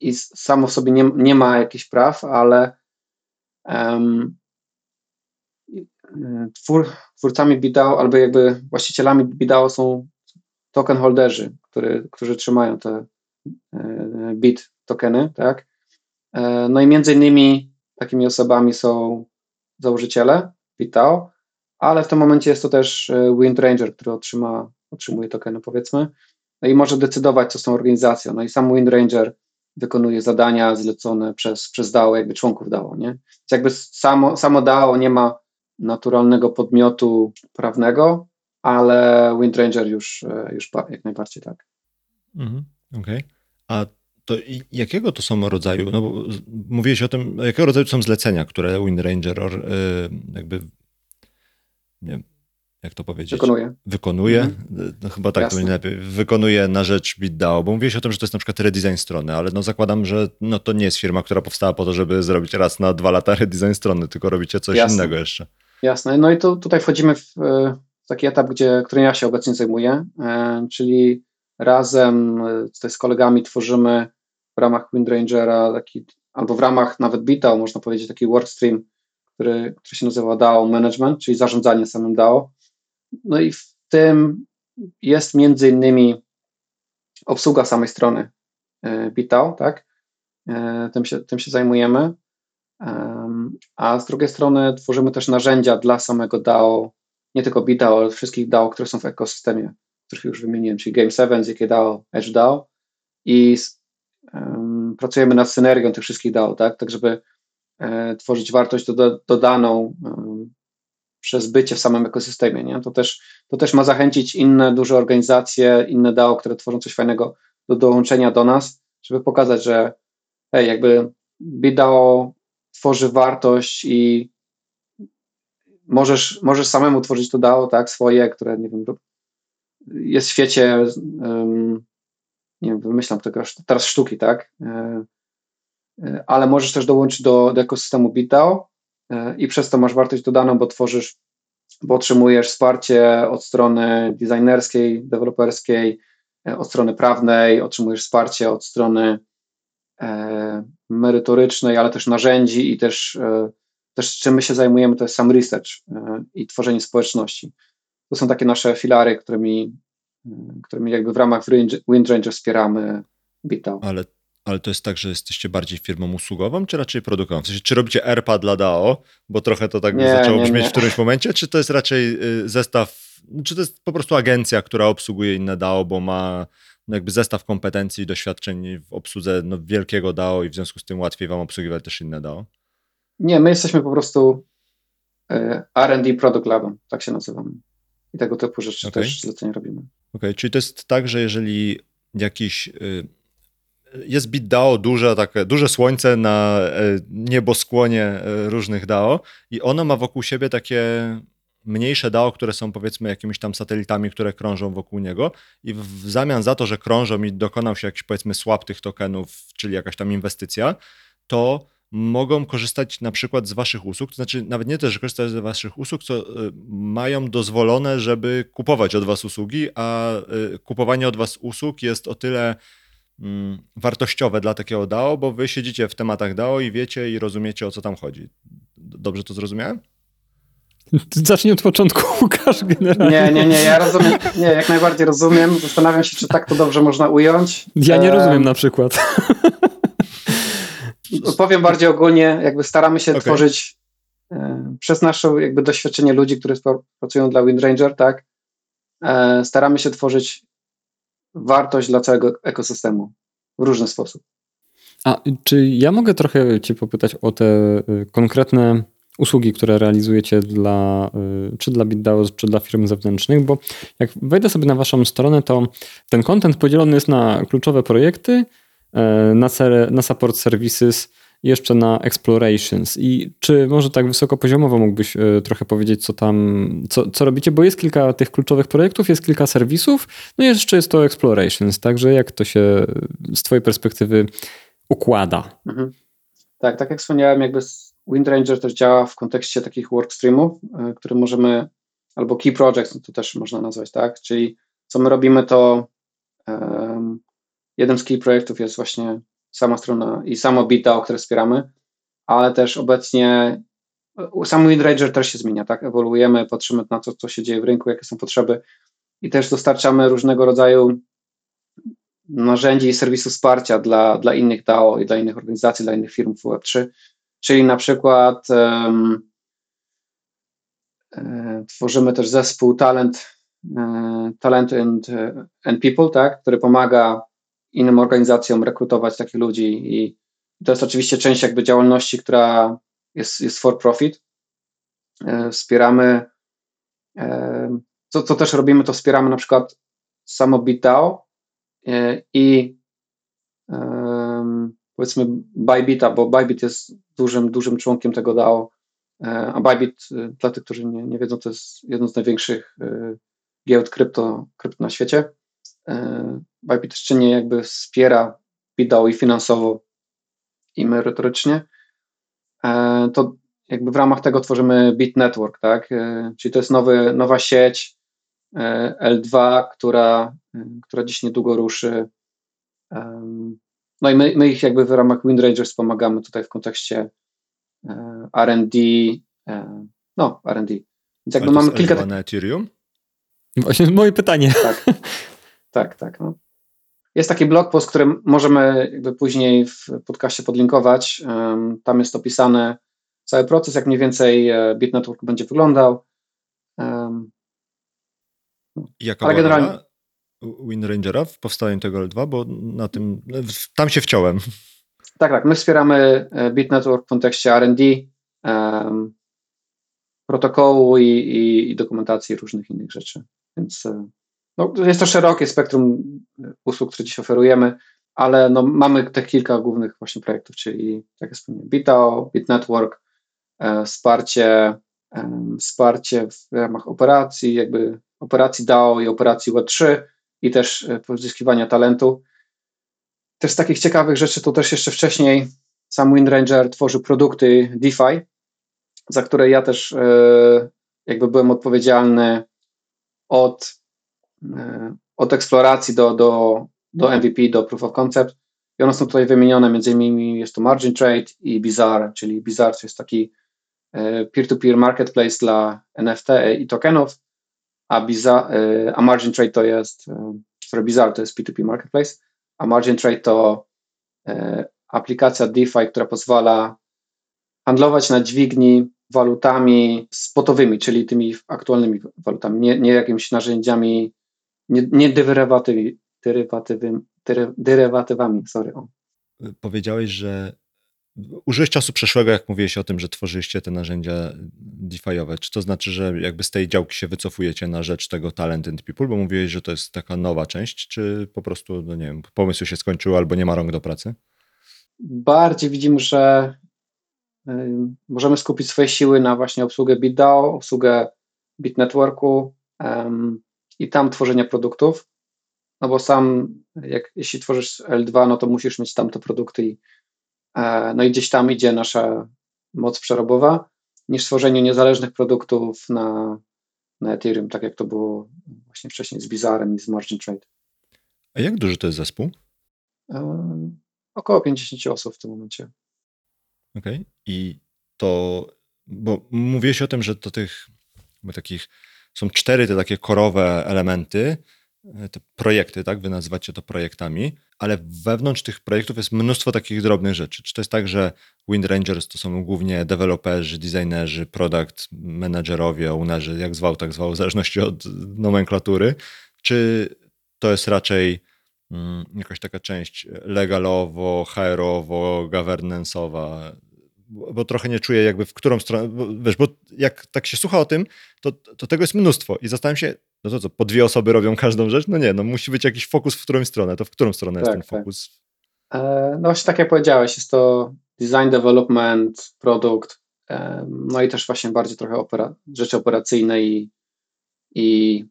i samo w sobie nie, nie ma jakichś praw, ale um, twór, twórcami BitDAO albo jakby właścicielami BitDAO są token holderzy, który, którzy trzymają te e, bit tokeny, tak? E, no i między innymi takimi osobami są założyciele BitDAO, ale w tym momencie jest to też e, Wind Ranger, który otrzyma, otrzymuje tokeny powiedzmy, no i może decydować, co z tą organizacją. No i sam Wind Ranger wykonuje zadania zlecone przez, przez DAO, jakby członków DAO, nie? Więc jakby samo, samo DAO nie ma naturalnego podmiotu prawnego, ale WindRanger już, e, już jak najbardziej tak. Mhm, Okej. Okay. A to jakiego to są rodzaju, no bo mówiłeś o tym, jakiego rodzaju są zlecenia, które WindRanger or, jakby nie, jak to powiedzieć? Wykonuje. Wykonuje? Mhm. No, chyba tak Jasne. to będzie lepiej. Wykonuje na rzecz BitDAO, bo mówiłeś o tym, że to jest na przykład redesign strony, ale no zakładam, że no to nie jest firma, która powstała po to, żeby zrobić raz na dwa lata redesign strony, tylko robicie coś Jasne. innego jeszcze. Jasne. No i tu, tutaj wchodzimy w, e, w taki etap, gdzie, którym ja się obecnie zajmuję, e, czyli razem e, tutaj z kolegami tworzymy w ramach Windrangera taki, albo w ramach nawet BitDAO, można powiedzieć, taki workstream, który, który się nazywa DAO Management, czyli zarządzanie samym DAO no i w tym jest między innymi obsługa samej strony e, Bitao, tak? E, tym się, tym się zajmujemy. A z drugiej strony tworzymy też narzędzia dla samego DAO, nie tylko BitDAO, ale wszystkich DAO, które są w ekosystemie, których już wymieniłem, czyli Game7, ZKDAO, EdgeDAO i um, pracujemy nad synergią tych wszystkich DAO, tak, tak żeby e, tworzyć wartość do, dodaną um, przez bycie w samym ekosystemie. Nie? To, też, to też ma zachęcić inne duże organizacje, inne DAO, które tworzą coś fajnego do dołączenia do nas, żeby pokazać, że hej, jakby BitDAO tworzy wartość i możesz, możesz samemu tworzyć to DAO, tak, swoje, które, nie wiem, jest w świecie, nie wiem, wymyślam tego teraz sztuki, tak, e, e, ale możesz też dołączyć do, do ekosystemu BitDAO E, i przez to masz wartość dodaną, bo tworzysz, bo otrzymujesz wsparcie od strony designerskiej, deweloperskiej, od strony prawnej, otrzymujesz wsparcie od strony merytorycznej, ale też narzędzi i też, też czym my się zajmujemy, to jest sam research i tworzenie społeczności. To są takie nasze filary, którymi, którymi jakby w ramach WindRanger wspieramy BitDAO. Ale ale to jest tak, że jesteście bardziej firmą usługową, czy raczej produktową? W sensie, czy robicie ERPA dla DAO, bo trochę to tak nie, zaczęło nie, brzmieć nie. w którymś momencie, czy to jest raczej y, zestaw, czy to jest po prostu agencja, która obsługuje inne DAO, bo ma no jakby zestaw kompetencji i doświadczeń w obsłudze no wielkiego DAO i w związku z tym łatwiej wam obsługiwać też inne DAO? Nie, my jesteśmy po prostu y, R&D Product Labem, tak się nazywamy. I tego typu rzeczy okay. też zlecenia robimy. Okej, okay. czyli to jest tak, że jeżeli jakiś y, jest bit DAO duże, takie, duże słońce na e, nieboskłonie e, różnych DAO i ono ma wokół siebie takie mniejsze DAO, które są powiedzmy jakimiś tam satelitami, które krążą wokół niego i w zamian za to, że krążą i dokonał się jakiś powiedzmy swap tych tokenów, czyli jakaś tam inwestycja, to mogą korzystać na przykład z waszych usług, to znaczy nawet nie też, że korzystają z waszych usług, co e, mają dozwolone, żeby kupować od was usługi, a kupowanie od was usług jest o tyle Mm, wartościowe dla takiego DAO, bo wy siedzicie w tematach DAO i wiecie i rozumiecie o co tam chodzi. Dobrze to zrozumiałem? Zacznij od początku, *laughs* Łukasz, generalnie. Nie, nie, nie, ja rozumiem, nie, jak najbardziej rozumiem. Zastanawiam się, czy tak to dobrze można ująć. Ja nie rozumiem na przykład. *laughs* Powiem bardziej ogólnie, jakby staramy się okay. tworzyć e, przez nasze jakby doświadczenie ludzi, którzy pracują dla WindRanger, tak, e, staramy się tworzyć wartość dla całego ekosystemu w różny sposób. A czy ja mogę trochę Cię popytać o te y, konkretne usługi, które realizujecie dla, y, czy dla BitDAO, czy dla firm zewnętrznych, bo jak wejdę sobie na Waszą stronę, to ten content podzielony jest na kluczowe projekty, e, na, na support services, jeszcze na explorations. I czy może tak wysokopoziomowo mógłbyś e, trochę powiedzieć, co tam, co, co robicie? Bo jest kilka tych kluczowych projektów, jest kilka serwisów, no i jeszcze jest to explorations. Także jak to się z Twojej perspektywy układa? Mhm. Tak, tak jak wspomniałem, jakby WindRanger też działa w kontekście takich workstreamów, e, które możemy, albo key projects, no to też można nazwać, tak? Czyli co my robimy, to jeden z key projektów jest właśnie sama strona i samo BitDAO, które wspieramy, ale też obecnie sam WindRanger też się zmienia, tak? Ewoluujemy, patrzymy na to, co się dzieje w rynku, jakie są potrzeby i też dostarczamy różnego rodzaju narzędzi i serwisów wsparcia dla, dla innych DAO i dla innych organizacji, dla innych firm w Web3, czyli na przykład um, e, tworzymy też zespół Talent, e, Talent and, and People, tak, który pomaga innym organizacjom rekrutować takich ludzi i to jest oczywiście część jakby działalności, która jest, jest for profit. E, wspieramy, e, co, co też robimy, to wspieramy na przykład samo BitDAO e, i powiedzmy Bybita, bo Bybit jest dużym, dużym członkiem tego DAO, a Bybit, dla tych, którzy nie, nie wiedzą, to jest jedno z największych giełd krypto, krypto na świecie. Bybit też czynnie jakby wspiera BitDAO i finansowo, i merytorycznie. To jakby w ramach tego tworzymy Bit Network, tak? E, czyli to jest nowy, nowa sieć e, L2, która, e, która dziś niedługo ruszy. No i my, my ich jakby w ramach WindRangers pomagamy tutaj w kontekście R&D, no R&D. Więc jakby mamy kilka... L2 na Ethereum? Właśnie moje pytanie. Tak, *laughs* tak, tak. No. Jest taki blog post, który możemy jakby później w podcaście podlinkować. Tam jest opisany cały proces, jak mniej więcej e, BitNetwork będzie wyglądał. Jaka Ale generalnie WinRangera w powstaniu tego L2, bo na tym, tam się wciąłem. Tak, tak. My wspieramy e, BitNetwork w kontekście R&D, um, protokołu i, i, i, dokumentacji różnych innych rzeczy. Więc e, no, jest to szerokie spektrum usług, które dziś oferujemy, ale no, mamy te kilka głównych właśnie projektów, czyli tak jak wspomniałem, BitDAO, BitNetwork, e, wsparcie, e, wsparcie w ramach operacji, jakby operacji DAO i operacji Web3 i też e, pozyskiwania talentu. Też z takich ciekawych rzeczy to też jeszcze wcześniej sam WindRanger tworzył produkty DeFi, za które ja też e, jakby byłem odpowiedzialny od od eksploracji do, do, do MVP, do proof of concept. I one są tutaj wymienione, między innymi jest to Margin Trade i Bizarre, czyli Bizarre to jest taki e, peer-to-peer marketplace dla NFT i tokenów, a, Bizarre, e, a Margin Trade to jest, sorry, Bizarre to jest P2P marketplace, a Margin Trade to aplikacja DeFi, która pozwala handlować na dźwigni walutami spotowymi, czyli tymi aktualnymi walutami, nie, nie jakimiś narzędziami nie, nie derywatywy, derywatywami, sorry. Powiedziałeś, że użyłeś czasu przeszłego, jak mówiłeś o tym, że tworzyliście te narzędzia DeFi'owe. Czy to znaczy, że jakby z tej działki się wycofujecie na rzecz tego Talent and People, bo mówiłeś, że to jest taka nowa część, czy po prostu, no nie wiem, pomysł się skończył albo nie ma rąk do pracy? Bardziej widzimy, że y, możemy skupić swoje siły na właśnie obsługę BitDAO, obsługę BitNetworku, i tam tworzenia produktów, no bo sam, jak, jeśli tworzysz L2, no to musisz mieć tam te produkty i, e, no i gdzieś tam idzie nasza moc przerobowa, niż tworzenie niezależnych produktów na, na Ethereum, tak jak to było właśnie wcześniej z Bizarem i z Margin Trade. A jak duży to jest zespół? E, około 50 osób w tym momencie. Okej. Okay. I to, bo mówiłeś o tym, że do tych takich są cztery te takie korowe elementy, e, te projekty, tak? Wy nazywacie to projektami, ale wewnątrz tych projektów jest mnóstwo takich drobnych rzeczy. Czy to jest tak, że Wind Rangers to są głównie deweloperzy, designerzy, product managerowie, ownerzy, jak zwał, tak zwał, w zależności od nomenklatury, czy to jest raczej mm, jakaś taka część legalowo, HR-owo, governance'owa, bo trochę nie czuję jakby w którą stronę, bo, wiesz, bo jak tak się słucha o tym, to, to tego jest mnóstwo i zastanawiam się, no to co, po dwie osoby robią każdą rzecz? No nie, no musi być jakiś fokus w którąś stronę, to w którą stronę tak, jest ten tak. fokus? E, no właśnie tak jak powiedziałeś, jest to design development, produkt, e, no i też właśnie bardziej trochę opera, rzeczy operacyjne i, i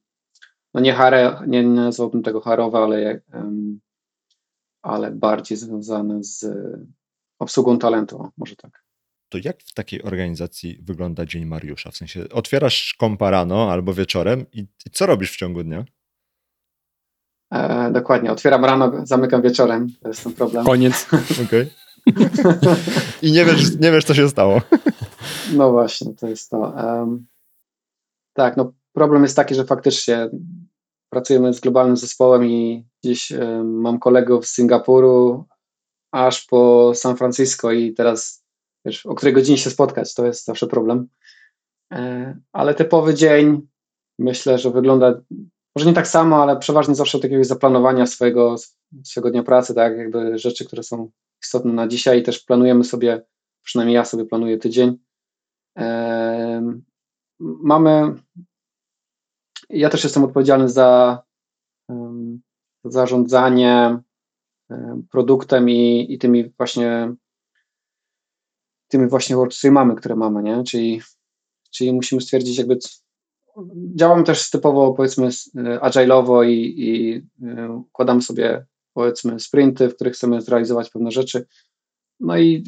no nie, hare, nie, nie nazwałbym tego harowe, ale, ale bardziej związane z obsługą talentu, może tak to jak w takiej organizacji wygląda dzień Mariusza? W sensie otwierasz kompa rano albo wieczorem i, i co robisz w ciągu dnia? E, dokładnie, otwieram rano, zamykam wieczorem, to jest ten problem. Koniec. *laughs* Okej. I nie wiesz, nie wiesz, co się stało. *laughs* No właśnie, to jest to. Um, tak, no problem jest taki, że faktycznie pracujemy z globalnym zespołem i gdzieś um, mam kolegów z Singapuru aż po San Francisco i teraz wiesz, o której godzinie się spotkać, to jest zawsze problem. E, ale typowy dzień myślę, że wygląda może nie tak samo, ale przeważnie zawsze od jakiegoś zaplanowania swojego, swojego dnia pracy, tak, jakby rzeczy, które są istotne na dzisiaj i też planujemy sobie, przynajmniej ja sobie planuję tydzień. E, mamy, ja też jestem odpowiedzialny za zarządzanie produktem i, i tymi właśnie tymi właśnie workstreamami, które mamy, nie? Czyli, czyli musimy stwierdzić jakby działamy też typowo powiedzmy agile'owo i, i y, układamy sobie powiedzmy sprinty, w których chcemy zrealizować pewne rzeczy. No i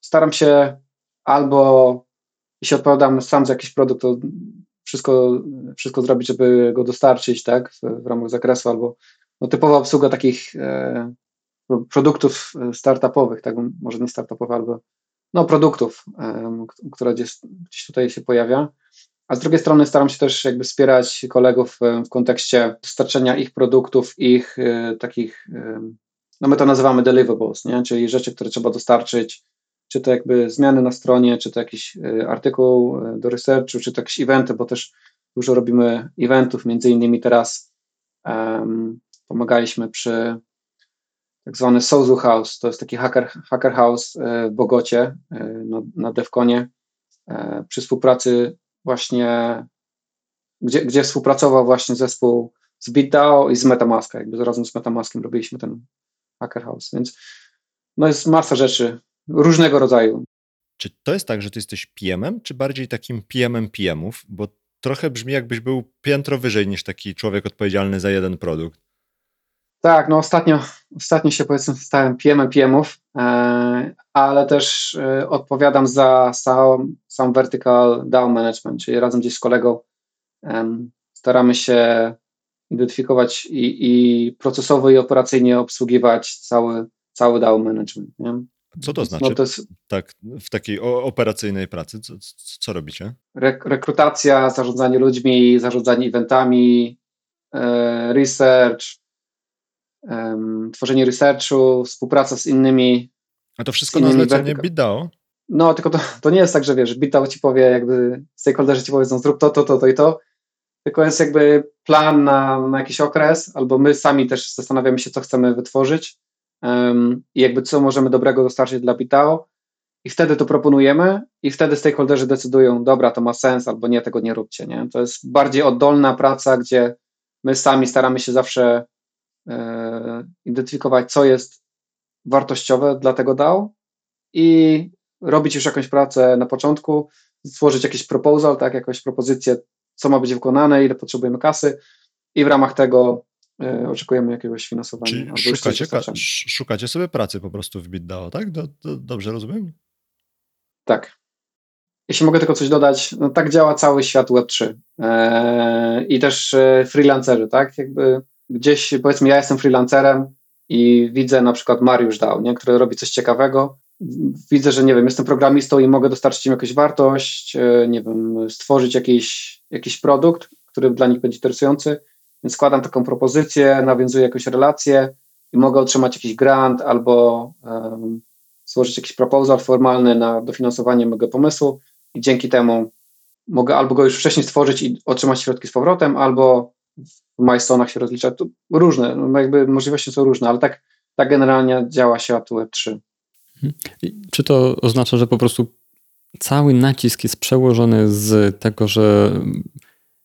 staram się albo jeśli odpowiadam sam za jakiś produkt, to wszystko, wszystko zrobić, żeby go dostarczyć, tak, w, ramach zakresu, albo no, typowa obsługa takich e, produktów startupowych, tak, może nie startupowych, albo no, produktów, która gdzieś, gdzieś tutaj się pojawia. A z drugiej strony staram się też jakby wspierać kolegów w kontekście dostarczenia ich produktów, ich e, takich, no my to nazywamy deliverables, nie? czyli rzeczy, które trzeba dostarczyć, czy to jakby zmiany na stronie, czy to jakiś e, artykuł e, do researchu, czy to jakieś eventy, bo też dużo robimy eventów, między innymi teraz um, pomagaliśmy przy tak zwany Sozu House, to jest taki hacker, hacker house e, w Bogocie e, na, na Devconie e, przy współpracy właśnie, gdzie, gdzie współpracował właśnie zespół z BitDAO i z Metamaska, jakby razem z Metamaskiem robiliśmy ten hacker house, więc no jest masa rzeczy różnego rodzaju. Czy to jest tak, że ty jesteś PM-em, czy bardziej takim PM-em PM-ów? Bo trochę brzmi jakbyś był piętro wyżej niż taki człowiek odpowiedzialny za jeden produkt. Tak, no ostatnio, ostatnio się powiedzmy stałem PM-em PM-ów, e, ale też e, odpowiadam za sam, sam vertical DAO management, czyli razem gdzieś z kolegą e, staramy się identyfikować i, i procesowo i operacyjnie obsługiwać cały, cały DAO management. Nie? Co to znaczy? No to jest, tak, w takiej operacyjnej pracy, co, co robicie? rekrutacja, zarządzanie ludźmi, zarządzanie eventami, e, research, um, tworzenie researchu, współpraca z innymi. A to wszystko na zlecenie BitDAO? No, tylko to, to nie jest tak, że wiesz, BitDAO ci powie, jakby stakeholderzy ci powiedzą, zrób to, to, to, to i to, tylko jest jakby plan na, na jakiś okres, albo my sami też zastanawiamy się, co chcemy wytworzyć um, i jakby co możemy dobrego dostarczyć dla BitDAO i wtedy to proponujemy i wtedy stakeholderzy decydują, dobra, to ma sens, albo nie, tego nie róbcie, nie? To jest bardziej oddolna praca, gdzie my sami staramy się zawsze identyfikować, co jest wartościowe dla tego DAO i robić już jakąś pracę na początku, stworzyć jakiś proposal, tak, jakąś propozycję, co ma być wykonane, ile potrzebujemy kasy i w ramach tego e, oczekujemy jakiegoś finansowania. Czyli szukacie, szukacie sobie pracy po prostu w BitDAO, tak? Do, do, dobrze rozumiem? Tak. Jeśli mogę tylko coś dodać, no tak działa cały świat Web3 eee, i też e, freelancerzy, tak? Jakby gdzieś powiedzmy ja jestem freelancerem i widzę na przykład Mariusz Dał, nie, który robi coś ciekawego. Widzę, że nie wiem, jestem programistą i mogę dostarczyć im jakąś wartość, e, nie wiem, stworzyć jakiś, jakiś produkt, który dla nich będzie interesujący. Więc składam taką propozycję, nawiązuję jakąś relację i mogę otrzymać jakiś grant albo um, złożyć jakiś proposal formalny na dofinansowanie mojego pomysłu i dzięki temu mogę albo go już wcześniej stworzyć i otrzymać środki z powrotem, albo milestone'ach się rozlicza. To różne, no jakby możliwości są różne, ale tak, tak generalnie działa świat Web3. Czy to oznacza, że po prostu cały nacisk jest przełożony z tego, że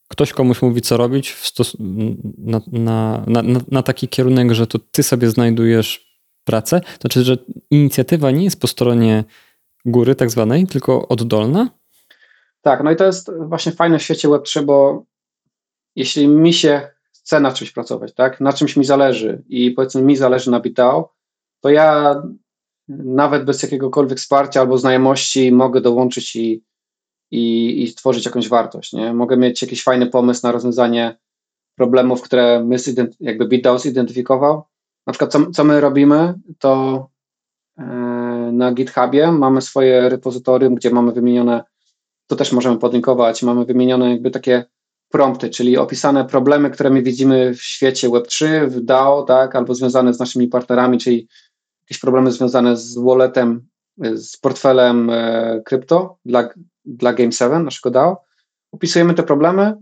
ktoś komuś mówi, co robić na, na, na, na, taki kierunek, że to ty sobie znajdujesz pracę? To znaczy, że inicjatywa nie jest po stronie góry tak zwanej, tylko oddolna? Tak, no i to jest właśnie fajne w świecie Web3, bo jeśli mi się chce na czymś pracować, tak, na czymś mi zależy i powiedzmy mi zależy na BitDAO, to ja nawet bez jakiegokolwiek wsparcia albo znajomości mogę dołączyć i, i, i stworzyć jakąś wartość. Nie? Mogę mieć jakiś fajny pomysł na rozwiązanie problemów, które my jakby BitDAO zidentyfikował. Na przykład co, co my robimy, to e, na GitHubie mamy swoje repozytorium, gdzie mamy wymienione, to też możemy podlinkować, mamy wymienione jakby takie prompty, czyli opisane problemy, które my widzimy w świecie Web3, w DAO, tak, albo związane z naszymi partnerami, czyli jakieś problemy związane z walletem, z portfelem e, krypto dla, dla Game7, naszego DAO. Opisujemy te problemy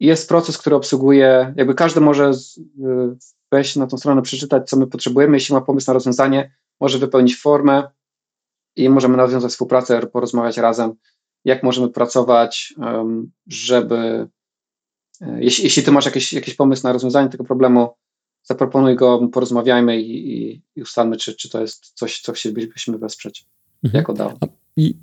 i jest proces, który obsługuje, jakby każdy może e, wejść na tą stronę, przeczytać, co my potrzebujemy. Jeśli ma pomysł na rozwiązanie, może wypełnić formę i możemy nawiązać współpracę, porozmawiać razem, jak możemy pracować, żeby e, jeśli, jeśli ty masz jakiś, jakiś pomysł na rozwiązanie tego problemu, zaproponuj go, porozmawiajmy i, i, i ustalmy, czy, czy to jest coś, co chcielibyśmy wesprzeć mhm. jako DAO. I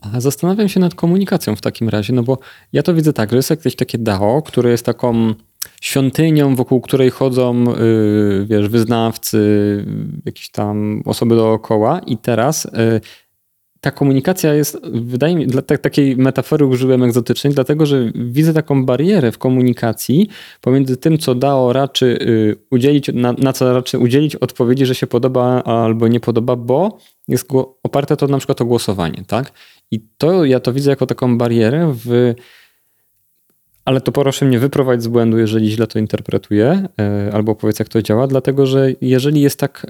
a zastanawiam się nad komunikacją w takim razie, no bo ja to widzę tak, że jest jakieś takie DAO, które jest taką świątynią, wokół której chodzą, yy, wiesz, wyznawcy, jakieś tam osoby dookoła i teraz yy, ta komunikacja jest, wydaje mi dla takiej metafory użyłem egzotycznej, dlatego że widzę taką barierę w komunikacji pomiędzy tym, co DAO raczy y, udzielić, na, na co raczy udzielić odpowiedzi, że się podoba albo nie podoba, bo jest oparte to na przykład o głosowanie, tak? I to ja to widzę jako taką barierę w ale to proszę mnie wyprowadzić z błędu, jeżeli źle to interpretuję, e, albo powiedz, jak to działa, dlatego że jeżeli jest tak,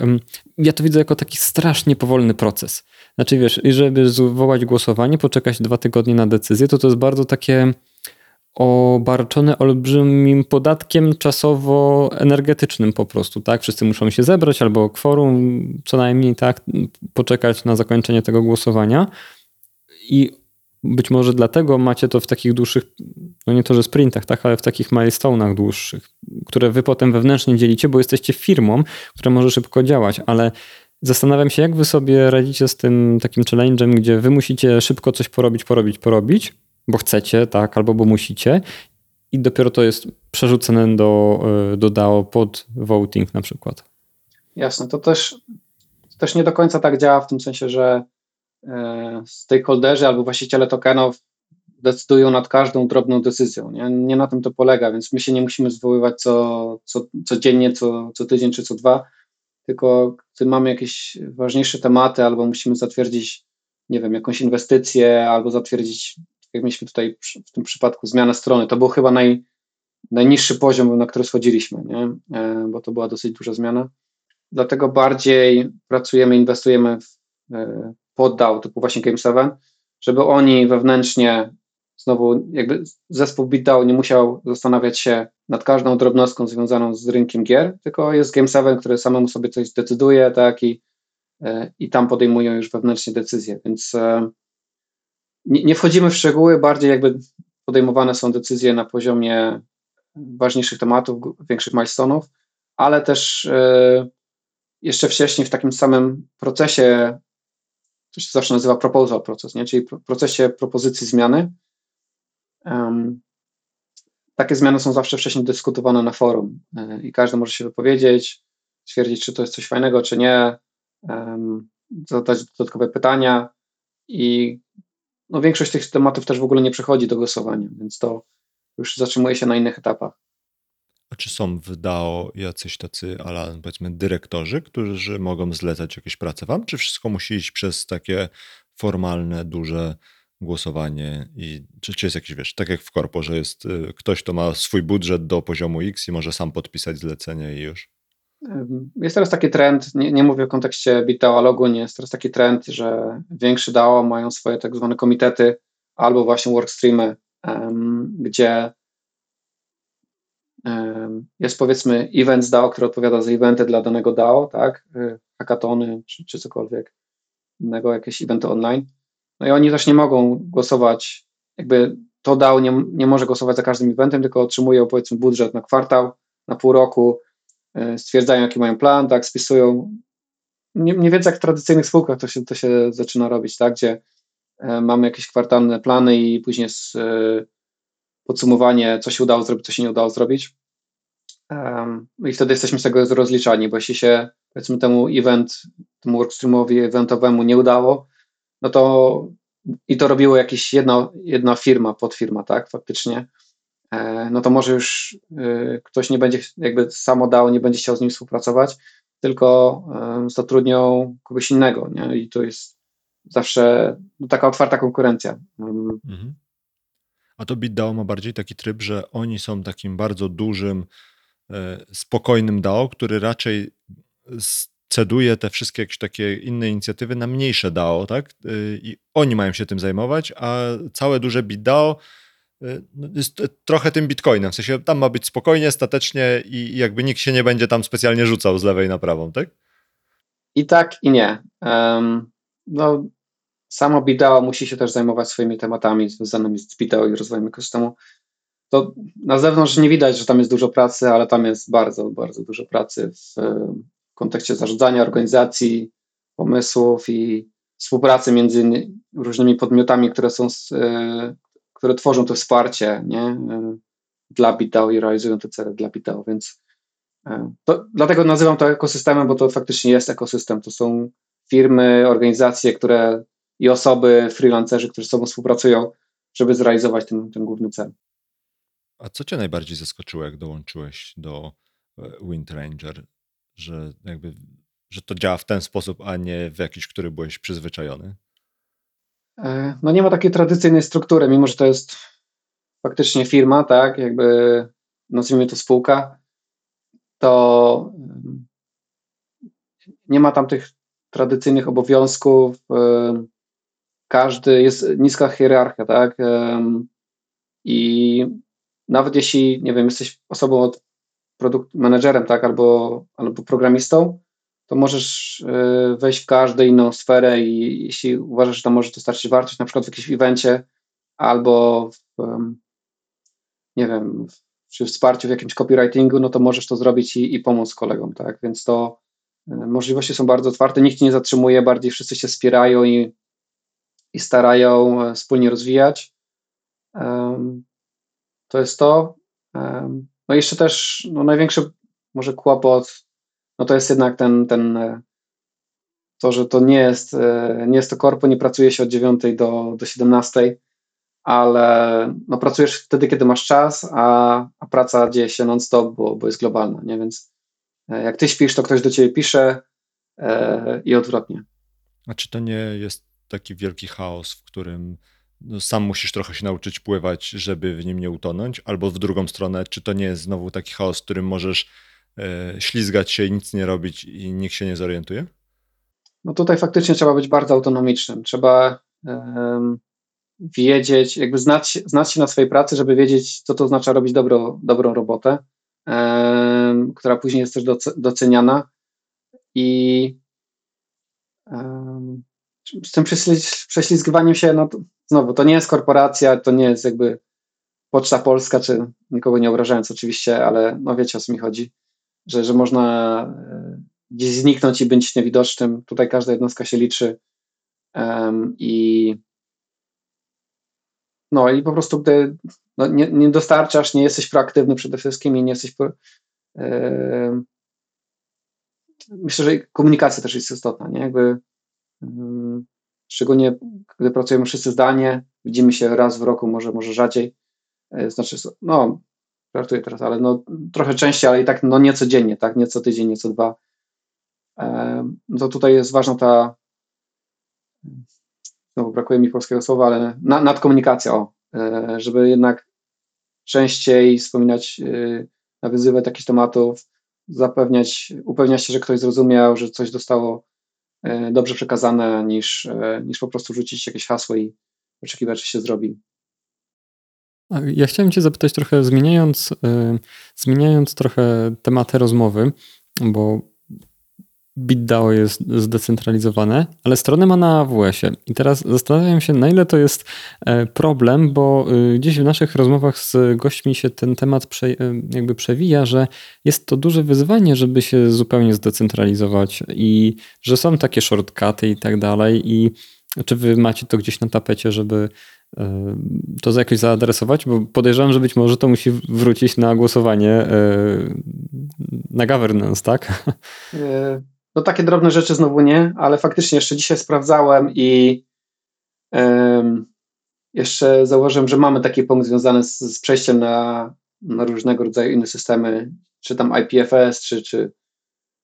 ja to widzę jako taki strasznie powolny proces. Znaczy wiesz, żeby zwołać głosowanie, poczekać dwa tygodnie na decyzję, to to jest bardzo takie obarczone olbrzymim podatkiem czasowo-energetycznym po prostu, tak? Wszyscy muszą się zebrać albo kworum co najmniej, tak? Poczekać na zakończenie tego głosowania i być może dlatego macie to w takich dłuższych, no nie to, że sprintach, tak, ale w takich milestone'ach dłuższych, które wy potem wewnętrznie dzielicie, bo jesteście firmą, która może szybko działać, ale Zastanawiam się, jak wy sobie radzicie z tym takim challenge'em, gdzie wy musicie szybko coś porobić, porobić, porobić, bo chcecie, tak, albo bo musicie i dopiero to jest przerzucone do, e, do DAO pod voting na przykład. Jasne, to też, też nie do końca tak działa w tym sensie, że e, stakeholderzy albo właściciele tokenów decydują nad każdą drobną decyzją. Nie, nie na tym to polega, więc my się nie musimy zwoływać co, co, codziennie, co, co tydzień czy co dwa, tylko gdy mamy jakieś ważniejsze tematy, albo musimy zatwierdzić, nie wiem, jakąś inwestycję, albo zatwierdzić, jak mieliśmy tutaj w tym przypadku, zmianę strony. To był chyba naj, najniższy poziom, na który schodziliśmy, nie? E, bo to była dosyć duża zmiana. Dlatego bardziej pracujemy, inwestujemy w e, poddał typu właśnie Game7, żeby oni wewnętrznie znowu jakby zespół BitDAO nie musiał zastanawiać się nad każdą drobnostką związaną z rynkiem gier, tylko jest Game 7, który samemu sobie coś decyduje, tak, i, e, i tam podejmują już wewnętrznie decyzje, więc e, nie, nie wchodzimy w szczegóły, bardziej jakby podejmowane są decyzje na poziomie ważniejszych tematów, większych milestone'ów, ale też e, jeszcze wcześniej w takim samym procesie, to się zawsze nazywa proposal proces, nie? czyli procesie propozycji zmiany, takie zmiany są zawsze wcześniej dyskutowane na forum e, i każdy może się wypowiedzieć, stwierdzić, czy to jest coś fajnego, czy nie, zadać dodatkowe pytania i no, większość tych tematów też w ogóle nie przechodzi do głosowania, więc to już zatrzymuje się na innych etapach. A czy są w DAO jacyś tacy, ale powiedzmy, dyrektorzy, którzy mogą zlecać jakieś prace wam, czy wszystko musi iść przez takie formalne, duże głosowanie i czy, czy jest jakiś, wiesz, tak jak w korpo, że jest y, ktoś, kto ma swój budżet do poziomu X i może sam podpisać zlecenie i już? Jest teraz taki trend, nie, nie mówię w kontekście BitDAO, nie jest teraz taki trend, że większe DAO mają swoje tak zwane komitety albo właśnie workstreamy, um, gdzie jest powiedzmy event DAO, który odpowiada za eventy dla danego DAO, tak, hackatony czy, czy cokolwiek innego, jakieś eventy online. No i oni też nie mogą głosować, jakby to DAO nie, nie może głosować za każdym eventem, tylko otrzymują powiedzmy budżet na kwartał, na pół roku, stwierdzają jaki mają plan, tak, spisują nie, nie więcej jak w tradycyjnych spółkach to się, to się zaczyna robić, tak, gdzie e, mamy jakieś kwartalne plany i później jest e, podsumowanie, co się udało zrobić, co się nie udało zrobić. No I wtedy jesteśmy z tego rozliczani, bo jeśli się powiedzmy temu event, temu workstreamowi eventowemu nie udało, no to i to robiło jakieś jedna, jedna firma, podfirma, tak, faktycznie, e, no to może już ktoś nie będzie, jakby samo dał, nie będzie chciał z nim współpracować, tylko zatrudnią kogoś innego. Nie? I to jest zawsze taka otwarta konkurencja. Mhm. A to BitDAO ma bardziej taki tryb, że oni są takim bardzo dużym, e, spokojnym DAO, który raczej ceduje te wszystkie jakieś takie inne inicjatywy na mniejsze DAO, tak? E, I oni mają się tym zajmować, a całe duże BitDAO Y, no, jest trochę tym bitcoinem. W sensie tam ma być spokojnie, statecznie i jakby nikt się nie będzie tam specjalnie rzucał z lewej na prawą, tak? I tak, i nie. Um, no, samo BitDAO musi się też zajmować swoimi tematami związanymi z BitDAO i rozwojem ekosystemu. To na zewnątrz nie widać, że tam jest dużo pracy, ale tam jest bardzo, bardzo dużo pracy w kontekście zarządzania, organizacji, pomysłów i współpracy między różnymi podmiotami, które są e, które tworzą to wsparcie nie? E, dla BitDAO i realizują te cele dla BitDAO, więc e, to, dlatego nazywam to ekosystemem, bo to faktycznie jest ekosystem. To są firmy, organizacje, które i osoby, freelancerzy, którzy z sobą współpracują, żeby zrealizować ten, ten główny cel. A co cię najbardziej zaskoczyło, jak dołączyłeś do Wind Ranger, że jakby, że to działa w ten sposób, a nie w jakiś, który byłeś przyzwyczajony? E, no nie ma takiej tradycyjnej struktury, mimo że to jest faktycznie firma, tak, jakby nazwijmy to spółka, to nie ma tam tych tradycyjnych obowiązków. E, każdy jest niska hierarchia, tak? I nawet jeśli, nie wiem, jesteś osobą od produkt managerem, tak, albo, albo programistą, to możesz e, wejść w każdą inną sferę i jeśli uważasz, że tam może dostarczyć wartość, na przykład w jakimś evencie albo w, nie wiem, przy wsparciu w jakimś copywritingu, no to możesz to zrobić i, i pomóc kolegom, tak, więc to e, możliwości są bardzo otwarte, nikt nie zatrzymuje, bardziej wszyscy się wspierają i, i starają e, wspólnie rozwijać. To jest to. No i jeszcze też no największy może kłopot no to jest jednak ten, ten e, to, że to nie jest, e, nie jest to korpo, nie pracuje się od 9 do, do 17, ale no pracujesz wtedy, kiedy masz czas, a, a praca dzieje się non-stop, bo, bo jest globalna, nie? Więc e, jak ty śpisz, to ktoś do ciebie pisze e, i odwrotnie. A czy to nie jest taki wielki chaos, w którym sam musisz trochę się nauczyć pływać, żeby w nim nie utonąć, albo w drugą stronę, czy to nie jest znowu taki chaos, w którym możesz E, ślizgać się i nic nie robić i nikt się nie zorientuje? No tutaj faktycznie trzeba być bardzo autonomicznym. Trzeba um, wiedzieć, jakby znać, znać się na swojej pracy, żeby wiedzieć, co to oznacza robić dobro, dobrą robotę, um, która później jest też doceniana. I um, z tym prześlizgiwaniem się, no to, znowu, to nie jest korporacja, to nie jest jakby Poczta Polska, czy nikogo nie obrażając oczywiście, ale no wiecie o co mi chodzi że, że można e, gdzieś zniknąć i być niewidocznym. Tutaj każda jednostka się liczy um, i no i po prostu gdy no, nie, nie, dostarczasz, nie jesteś proaktywny przede wszystkim i nie jesteś pro, e, myślę, że komunikacja też jest istotna, nie? Jakby szczególnie gdy pracujemy wszyscy zdalnie, widzimy się raz w roku, może, może rzadziej, e, znaczy, no żartuję teraz, ale no trochę częściej, ale i tak no nie codziennie, tak, nie co tydzień, nie co dwa. No to tutaj jest ważna ta, znowu brakuje mi polskiego słowa, ale na, nadkomunikacja, o, e, żeby jednak częściej wspominać, e, nawiązywać takich tematów, zapewniać, upewniać się, że ktoś zrozumiał, że coś zostało e, dobrze przekazane, niż, niż po prostu rzucić jakieś hasło i oczekiwać, że się zrobi. Ja chciałem Cię zapytać trochę, zmieniając, yy, zmieniając trochę tematy rozmowy, bo BitDAO jest zdecentralizowane, ale stronę ma na AWS-ie. I teraz zastanawiam się, na ile to jest e, problem, bo y, gdzieś w naszych rozmowach z gośćmi się ten temat prze, e, jakby przewija, że jest to duże wyzwanie, żeby się zupełnie zdecentralizować i że są takie shortcuty i tak dalej. I czy wy macie to gdzieś na tapecie, żeby e, to jakoś zaadresować? Bo podejrzewam, że być może to musi wrócić na głosowanie na governance, tak? No takie drobne rzeczy znowu nie, ale faktycznie jeszcze dzisiaj sprawdzałem i um, jeszcze zauważyłem, że mamy taki punkt związany z, z przejściem na, na, różnego rodzaju inne systemy, czy tam IPFS, czy, czy,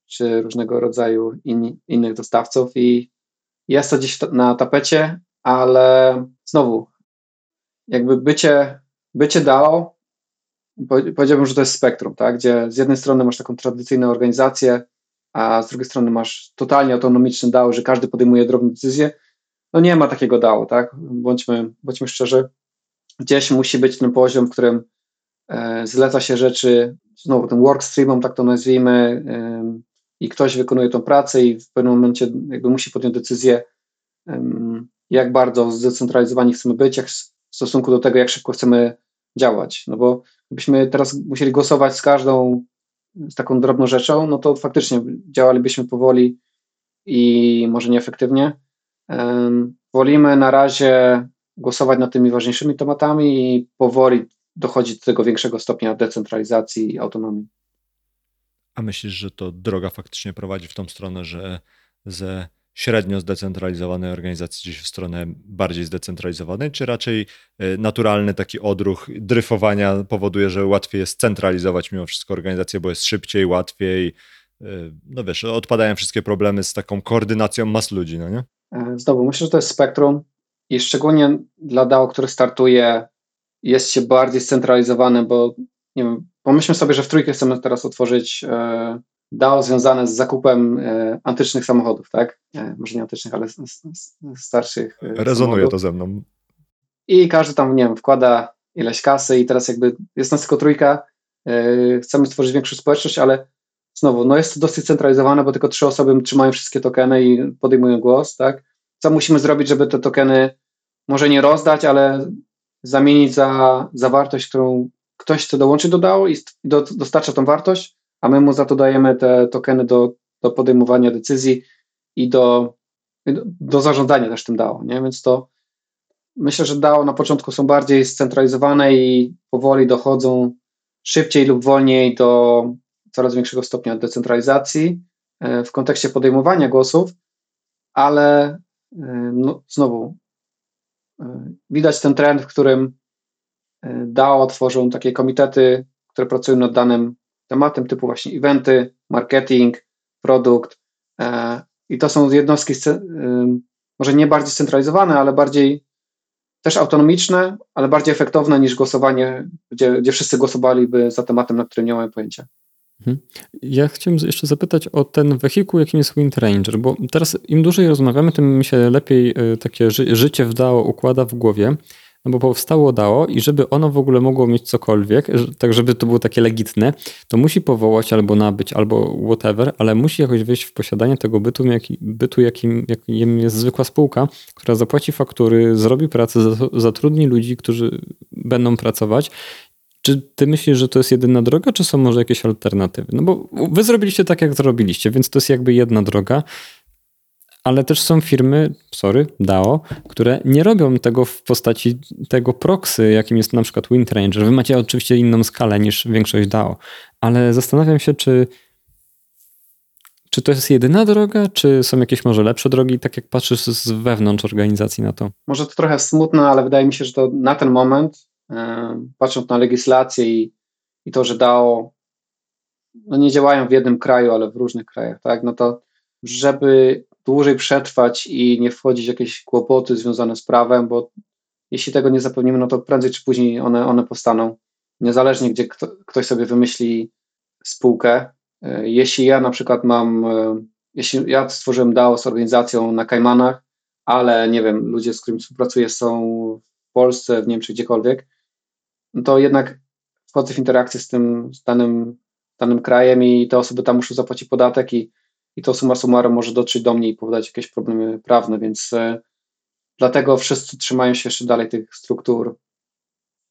czy różnego rodzaju in, innych dostawców i jest to gdzieś na tapecie, ale znowu, jakby bycie, bycie DAO, powiedziałbym, że to jest spektrum, tak? gdzie z jednej strony masz taką tradycyjną organizację, a z drugiej strony masz totalnie autonomiczny DAO, że każdy podejmuje drobne decyzje, no nie ma takiego DAO, tak? Bądźmy, bądźmy szczerzy. Gdzieś musi być ten poziom, w którym e, zleca się rzeczy, znowu tym workstreamom, tak to nazwijmy, e, i ktoś wykonuje tą pracę i w pewnym momencie jakby musi podjąć decyzję, e, jak bardzo zdecentralizowani chcemy być, jak w stosunku do tego, jak szybko chcemy działać. No bo gdybyśmy teraz musieli głosować z każdą z taką drobną rzeczą, no to faktycznie działalibyśmy powoli i może nieefektywnie. Wolimy na razie głosować nad tymi ważniejszymi tematami i powoli dochodzić do tego większego stopnia decentralizacji i autonomii. A myślisz, że to droga faktycznie prowadzi w tą stronę, że ze średnio zdecentralizowanej organizacji gdzieś w stronę bardziej zdecentralizowanej, czy raczej e, naturalny taki odruch dryfowania powoduje, że łatwiej jest centralizować mimo wszystko organizację, bo jest szybciej, łatwiej, e, no wiesz, odpadają wszystkie problemy z taką koordynacją mas ludzi, no nie? E, znowu, myślę, że to jest spektrum i szczególnie dla DAO, który startuje, jest się bardziej scentralizowany, bo nie wiem, pomyślmy sobie, że w trójkę chcemy teraz otworzyć DAO związane z zakupem e, antycznych samochodów, tak? E, może nie antycznych, ale starszych. E, Rezonuje samochodów. to ze mną. I każdy tam, nie wiem, wkłada ileś kasy i teraz jakby jest nas tylko trójka, chcemy stworzyć większą społeczność, ale znowu, no jest to dosyć centralizowane, bo tylko trzy osoby trzymają wszystkie tokeny i podejmują głos, tak? Co musimy zrobić, żeby te tokeny może nie rozdać, ale zamienić za, za wartość, którą ktoś chce dołączyć do DAO i do, dostarcza tą wartość, a my mu za to dajemy te tokeny do, do podejmowania decyzji i do, do zarządzania też tym DAO, nie? Więc to myślę, że DAO na początku są bardziej scentralizowane i powoli dochodzą szybciej lub wolniej do coraz większego stopnia decentralizacji e, w kontekście podejmowania głosów, ale e, no, znowu e, widać ten trend, w którym DAO tworzą takie komitety, które pracują nad danym tematem typu właśnie eventy, marketing, produkt. E, I to są jednostki może nie bardziej scentralizowane, ale bardziej też autonomiczne, ale bardziej efektowne niż głosowanie, gdzie, gdzie wszyscy głosowaliby za tematem, na którym nie mamy pojęcia. Mhm. Ja chciałem jeszcze zapytać o ten wehikuł, jakim jest Wind Ranger, bo teraz im dłużej rozmawiamy, tym mi się lepiej e, takie ży życie wdało, układa w głowie no bo powstało DAO i żeby ono w ogóle mogło mieć cokolwiek, tak żeby to było takie legitne, to musi powołać albo nabyć, albo whatever, ale musi jakoś wejść w posiadanie tego bytu, bytu jakim, jakim jest zwykła spółka, która zapłaci faktury, zrobi pracę, zatrudni ludzi, którzy będą pracować czy ty myślisz, że to jest jedyna droga, czy są może jakieś alternatywy? No bo wy zrobiliście tak, jak zrobiliście, więc to jest jakby jedna droga ale też są firmy, sorry, DAO, które nie robią tego w postaci tego proxy, jakim jest na przykład WindRanger. Wy macie oczywiście inną skalę niż większość DAO, ale zastanawiam się, czy, czy to jest jedyna droga, czy są jakieś może lepsze drogi, tak jak patrzysz z wewnątrz organizacji na to? Może to trochę smutne, ale wydaje mi się, że to na ten moment, patrząc na legislację i, i to, że DAO no nie działają w jednym kraju, ale w różnych krajach, tak, no to żeby dłużej przetrwać i nie wchodzić w jakieś kłopoty związane z prawem, bo jeśli tego nie zapewnimy, no to prędzej czy później one, one powstaną. Niezależnie, gdzie kto, ktoś sobie wymyśli spółkę. E, jeśli ja na przykład mam, e, jeśli ja stworzyłem DAO z organizacją na Kajmanach, ale nie wiem, ludzie, z którymi współpracuję są w Polsce, w Niemczech, gdziekolwiek, to jednak wchodzę w interakcję z tym z danym, danym krajem i te osoby tam muszą zapłacić podatek i, i to summa summarum może dotrzeć do mnie i powodować jakieś problemy prawne, więc e, dlatego wszyscy trzymają się jeszcze dalej tych struktur,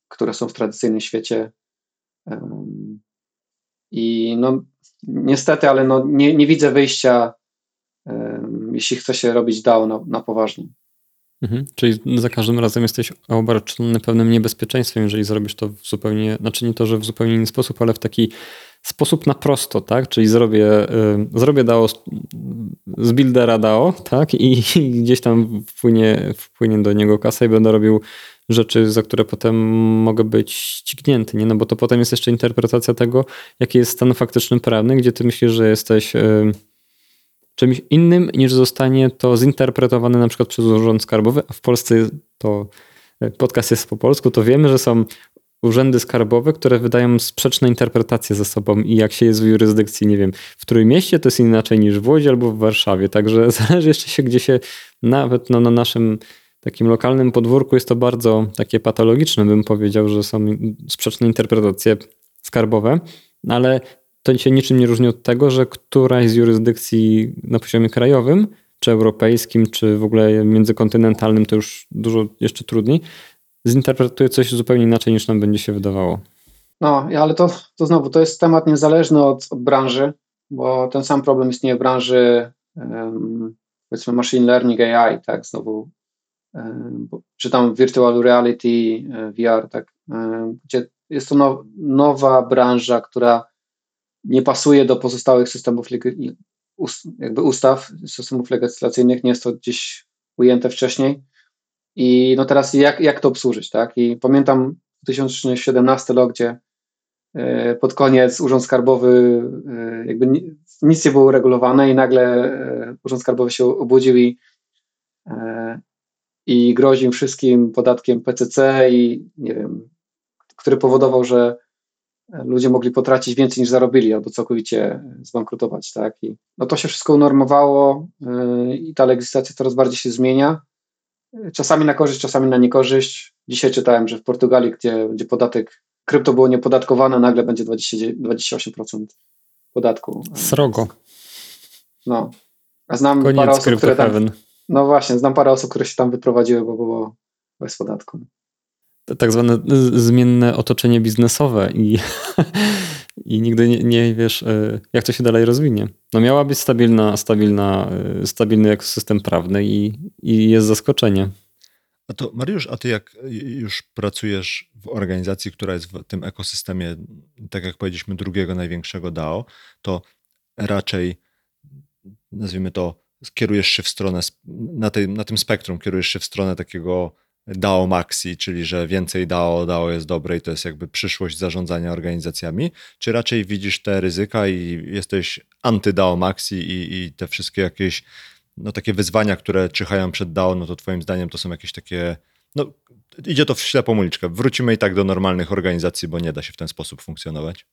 które są w tradycyjnym świecie. I no, niestety, ale no, nie, nie widzę wyjścia, jeśli chce się robić DAO na, na poważnie. Mhm. Czyli za każdym razem jesteś obarczony pewnym niebezpieczeństwem, jeżeli zrobisz to w zupełnie, znaczy nie to, że w zupełnie inny sposób, ale w taki sposób na prosto, tak? Czyli zrobię, y, zrobię DAO z, buildera DAO, tak? I, gdzieś tam wpłynie, wpłynie do niego kasa i będę robił rzeczy, za które potem mogę być ścignięty, nie? No bo to potem jest jeszcze interpretacja tego, jaki jest stan faktyczny prawny, gdzie ty myślisz, że jesteś... Y, czymś innym, niż zostanie to zinterpretowane na przykład przez Urząd Skarbowy, a w Polsce to e, podcast jest po polsku, to wiemy, że są urzędy skarbowe, które wydają sprzeczne interpretacje ze sobą i jak się jest w jurysdykcji, nie wiem, w Trójmieście to jest inaczej niż w Łodzi albo w Warszawie, także *laughs* zależy jeszcze się, gdzie się nawet no, na naszym takim lokalnym podwórku jest to bardzo takie patologiczne, bym powiedział, że są sprzeczne interpretacje skarbowe, ale to się niczym nie różni od tego, że któraś z jurysdykcji na poziomie krajowym, czy europejskim, czy w ogóle międzykontynentalnym, to już dużo jeszcze trudniej, zinterpretuje coś zupełnie inaczej niż nam będzie się wydawało. No, ale to, to znowu, to jest temat niezależny od, od branży, bo ten sam problem istnieje w branży um, powiedzmy machine learning AI, tak, znowu um, czy tam virtual reality, e, VR, tak, um, gdzie jest to now, nowa branża, która nie pasuje do pozostałych systemów jakby ustaw, systemów legislacyjnych, nie jest to gdzieś ujęte wcześniej. I no teraz jak, jak to obsłużyć, tak? I pamiętam 2017 rok, gdzie e, pod koniec Urząd Skarbowy e, jakby nic nie było uregulowane i nagle e, Urząd Skarbowy się obudził i, i groził wszystkim podatkiem PCC i nie wiem, który powodował, że ludzie mogli potracić więcej niż zarobili albo całkowicie zbankrutować, tak? I no to się wszystko unormowało i ta legislacja coraz bardziej się zmienia. Czasami na korzyść, czasami na niekorzyść. Dzisiaj czytałem, że w Portugalii, gdzie, gdzie podatek krypto było niepodatkowane, nagle będzie 20, 28% podatku. Srogo. No. A znam Koniec parę osób, które tam, No właśnie, znam parę osób, które się tam wyprowadziły, bo było bez podatku tak zwane zmienne otoczenie biznesowe i, *laughs* i nigdy nie, nie, wiesz, e, jak to się dalej rozwinie. No miała być stabilna, stabilna, e, stabilny ekosystem prawny i, i jest zaskoczenie. A to Mariusz, a ty jak już pracujesz w organizacji, która jest w tym ekosystemie, tak jak powiedzieliśmy, drugiego największego DAO, to raczej nazwijmy to, kierujesz się w stronę, na, tej, na tym spektrum kierujesz się w stronę takiego DAO Maxi, czyli że więcej DAO, DAO jest dobre i to jest jakby przyszłość zarządzania organizacjami, czy raczej widzisz te ryzyka i jesteś anty-DAO Maxi i, i te wszystkie jakieś no, takie wyzwania, które czyhają przed DAO, no to twoim zdaniem to są jakieś takie, no idzie to w ślepą uliczkę. Wrócimy i tak do normalnych organizacji, bo nie da się w ten sposób funkcjonować.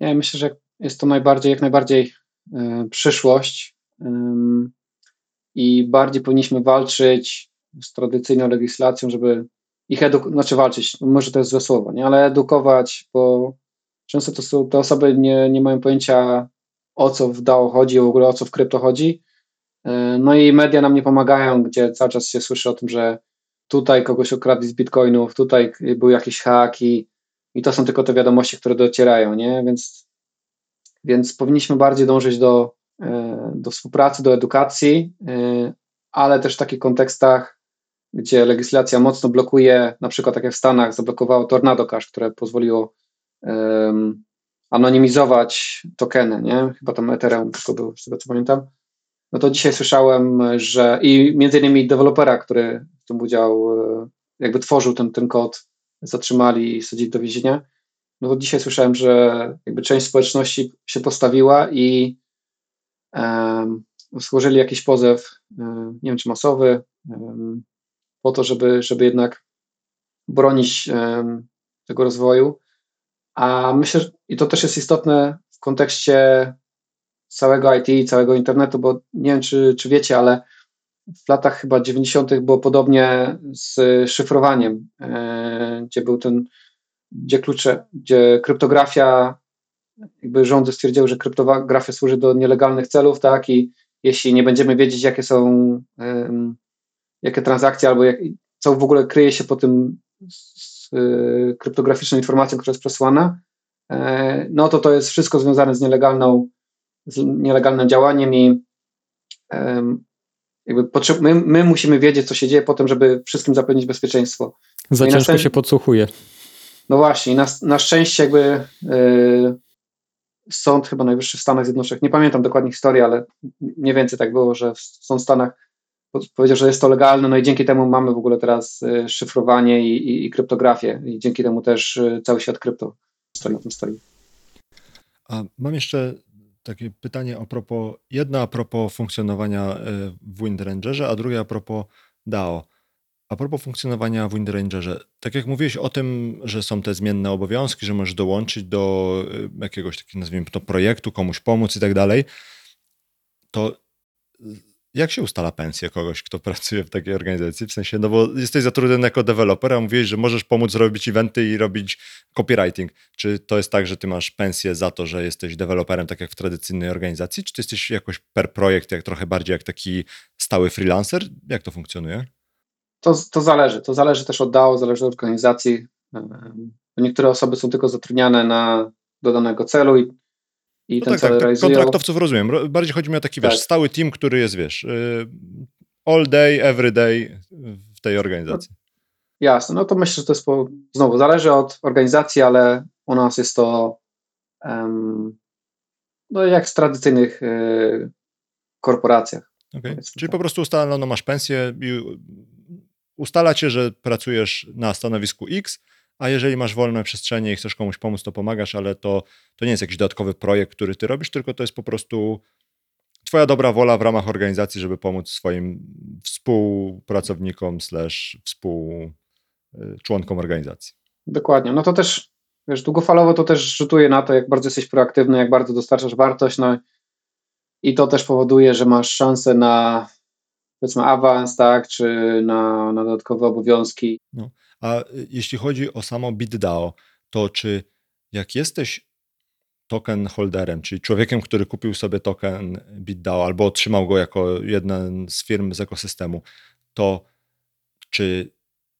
Ja myślę, że jest to najbardziej, jak najbardziej y, przyszłość i bardziej powinniśmy walczyć z tradycyjną legislacją, żeby ich edukować, znaczy walczyć, może to jest złe słowo, nie? ale edukować, bo często to są, te osoby nie, nie mają pojęcia o co w DAO chodzi, w ogóle o co w krypto chodzi. E, no i media nam nie pomagają, gdzie cały czas się słyszy o tym, że tutaj kogoś okradli z bitcoinów, tutaj był jakiś hack i, i to są tylko te wiadomości, które docierają, nie? Więc, więc powinniśmy bardziej dążyć do, e, do współpracy, do edukacji, e, ale też w takich kontekstach, gdzie legislacja mocno blokuje, na przykład tak jak w Stanach zablokowało Tornado Cash, które pozwoliło um, anonimizować tokeny, nie? Chyba tam Ethereum tylko był, z tego co pamiętam. No to dzisiaj słyszałem, że i między innymi dewelopera, który w tym udział e, jakby tworzył ten, ten kod, zatrzymali i sadzili do więzienia. No to dzisiaj słyszałem, że jakby część społeczności się postawiła i um, złożyli jakiś pozew, e, nie wiem czy masowy, po to, żeby, żeby jednak bronić tego rozwoju. A myślę, i to też jest istotne w kontekście całego IT, całego internetu, bo nie wiem, czy, czy wiecie, ale w latach chyba 90. było podobnie z szyfrowaniem, gdzie był ten, gdzie klucze, gdzie kryptografia, jakby rządy stwierdziły, że kryptografia służy do nielegalnych celów, tak, i jeśli nie będziemy wiedzieć, jakie są, jakie transakcje albo jak, co w ogóle kryje się po tym y, kryptograficzną informacją, która jest przesłana, e, no to to jest wszystko związane z nielegalną, z nielegalnym działaniem i jakby my, my, musimy wiedzieć, co się dzieje po tym, żeby wszystkim zapewnić bezpieczeństwo. Za no ciężko się podsłuchuje. No właśnie, na, na szczęście jakby yy, sąd chyba najwyższy w Stanach Zjednoczonych, nie pamiętam dokładnie historii, ale mniej więcej tak było, że w, w Stanach powiedział, że jest to legalne, no i dzięki temu mamy w ogóle teraz y, szyfrowanie i, i, i kryptografię i dzięki temu też y, cały świat krypto stoi na tym stoi. A mam jeszcze takie pytanie a propos, jedna a propos funkcjonowania y, w WindRangerze, a druga a propos DAO. A propos funkcjonowania w WindRangerze, tak jak mówiłeś o tym, że są te zmienne obowiązki, że możesz dołączyć do jakiegoś takiego, nazwijmy to, projektu, komuś pomóc i tak dalej, to jak się ustala pensję kogoś, kto *laughs* pracuje w takiej organizacji? W sensie, no bo jesteś zatrudniony jako deweloper, a mówiłeś, że możesz pomóc robić eventy i robić copywriting. Czy to jest tak, że ty masz pensję za to, że jesteś deweloperem, tak jak w tradycyjnej organizacji? Czy ty jesteś jakoś per projekt, jak trochę bardziej jak taki stały freelancer? Jak to funkcjonuje? To, to zależy. To zależy też od DAO, zależy od organizacji. Niektóre osoby są tylko zatrudniane na do danego celu i i no ten tak, cel tak, realizują. Kontraktowców rozumiem. Bardziej chodzi mi o taki, tak. wiesz, stały team, który jest, wiesz, y, all day, every day w tej organizacji. Jasne, no to myślę, że to jest, po, znowu, zależy od organizacji, ale u nas jest to um, no jak w tradycyjnych y, korporacjach. Okay. Czyli tak. po prostu ustalono, masz pensję i ustalacie, że pracujesz na stanowisku X, a jeżeli masz wolne przestrzenie i chcesz komuś pomóc, to pomagasz, ale to, to nie jest jakiś dodatkowy projekt, który ty robisz, tylko to jest po prostu twoja dobra wola w ramach organizacji, żeby pomóc swoim współpracownikom slash współczłonkom organizacji. Dokładnie. No to też, wiesz, długofalowo to też rzutuje na to, jak bardzo jesteś proaktywny, jak bardzo dostarczasz wartość, no i to też powoduje, że masz szansę na powiedzmy awans, tak, czy na, na dodatkowe obowiązki. No. A y, jeśli chodzi o samo BitDAO, to czy jak jesteś token holderem, czyli człowiekiem, który kupił sobie token BitDAO albo otrzymał go jako jedna z firm z ekosystemu, to czy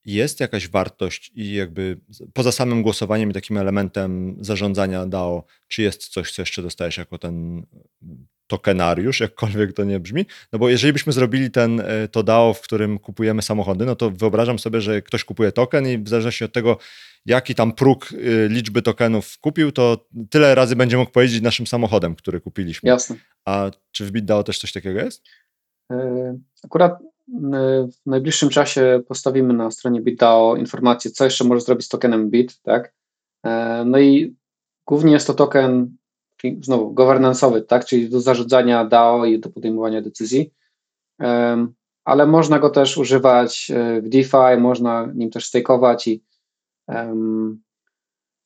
jest jakaś wartość i jakby poza samym głosowaniem i takim elementem zarządzania DAO, czy jest coś, co jeszcze dostajesz jako ten tokenariusz, jakkolwiek to nie brzmi, no bo jeżeli byśmy zrobili ten, e, to DAO, w którym kupujemy samochody, no to wyobrażam sobie, że ktoś kupuje token i w zależności od tego, jaki tam próg e, liczby tokenów kupił, to tyle razy będzie mógł pojeździć naszym samochodem, który kupiliśmy. Jasne. A czy w BitDAO też coś takiego jest? E, akurat w najbliższym czasie postawimy na stronie BitDAO informację, co jeszcze może zrobić z tokenem Bit, tak? No i głównie jest to token znowu governance'owy, tak, czyli do zarządzania DAO i do podejmowania decyzji, ale można go też używać e, w DeFi, można nim też stakeować i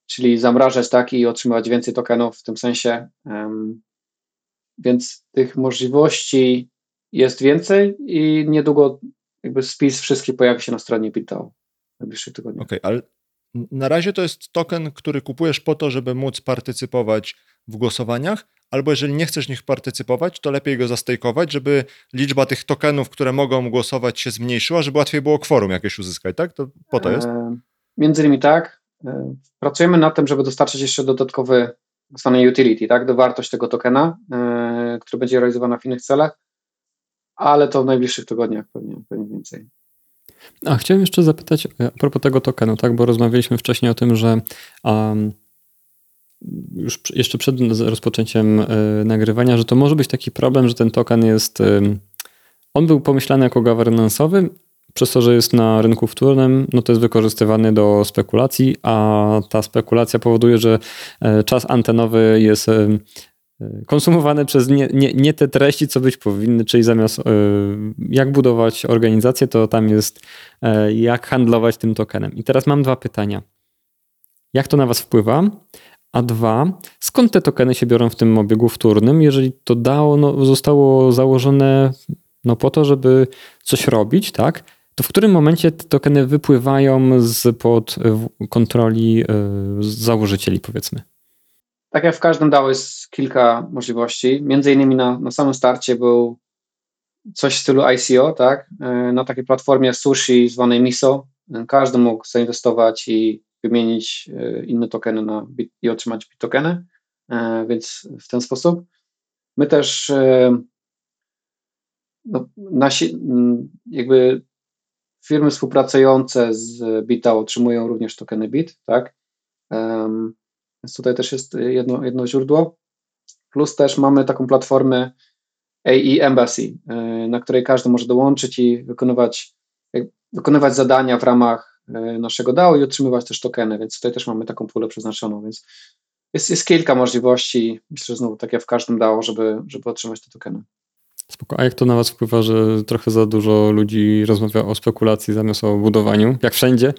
czyli zamrażać tak i otrzymywać więcej tokenów w tym sensie. Więc tych możliwości jest więcej i niedługo jakby spis wszystkich pojawi się na stronie BitDAO w najbliższych tygodniach. Okej, okay, ale na razie to jest token, który kupujesz po to, żeby móc partycypować w głosowaniach, albo jeżeli nie chcesz w nich partycypować, to lepiej go zastejkować, żeby liczba tych tokenów, które mogą głosować się zmniejszyła, żeby łatwiej było kworum jakieś uzyskać, tak? To po to jest? E, między innymi tak. E, pracujemy nad tym, żeby dostarczyć jeszcze dodatkowy tak zwany utility, tak, do wartość tego tokena, e, który będzie realizowany w innych celach, ale to w najbliższych tygodniach pewnie, pewnie więcej. A chciałem jeszcze zapytać a propos tego tokenu, tak, bo rozmawialiśmy wcześniej o tym, że um, już jeszcze przed rozpoczęciem e, nagrywania, że to może być taki problem, że ten token jest. On był pomyślany jako governance'owy, przez to, że jest na rynku wtórnym, no to jest wykorzystywany do spekulacji, a ta spekulacja powoduje, że e, czas antenowy jest e, konsumowany przez nie, nie, nie te treści, co być powinny, czyli zamiast jak budować organizację, to tam jest jak handlować tym tokenem. I teraz mam dwa pytania. Jak to na Was wpływa? A dwa, skąd te tokeny się biorą w tym obiegu wtórnym, jeżeli to DAO no, zostało założone No po to, żeby coś robić, tak? To w którym momencie te tokeny wypływają z pod kontroli założycieli, powiedzmy? Tak jak w każdym DAO jest kilka możliwości. Między innymi na, na samym starcie był coś w stylu ICO, tak? Na takiej platformie sushi zwanej Miso. Każdy mógł zainwestować i wymienić inne tokeny na bit, i otrzymać bit tokeny, więc w ten sposób. My też no, nasi, jakby firmy współpracujące z Bita otrzymują również tokeny Bit, tak? Więc tutaj też jest jedno, jedno źródło. Plus też mamy taką platformę AE Embassy, e, na której każdy może dołączyć i wykonywać, wykonywać zadania w ramach e, naszego DAO i otrzymywać też tokeny, więc tutaj też mamy taką pulę przeznaczoną, więc jest, jest kilka możliwości, myślę, że znowu tak jak w każdym DAO, żeby, żeby otrzymać te tokeny. Spoko. A jak to na was wpływa, że trochę za dużo ludzi rozmawia o spekulacji zamiast o budowaniu? Jak wszędzie?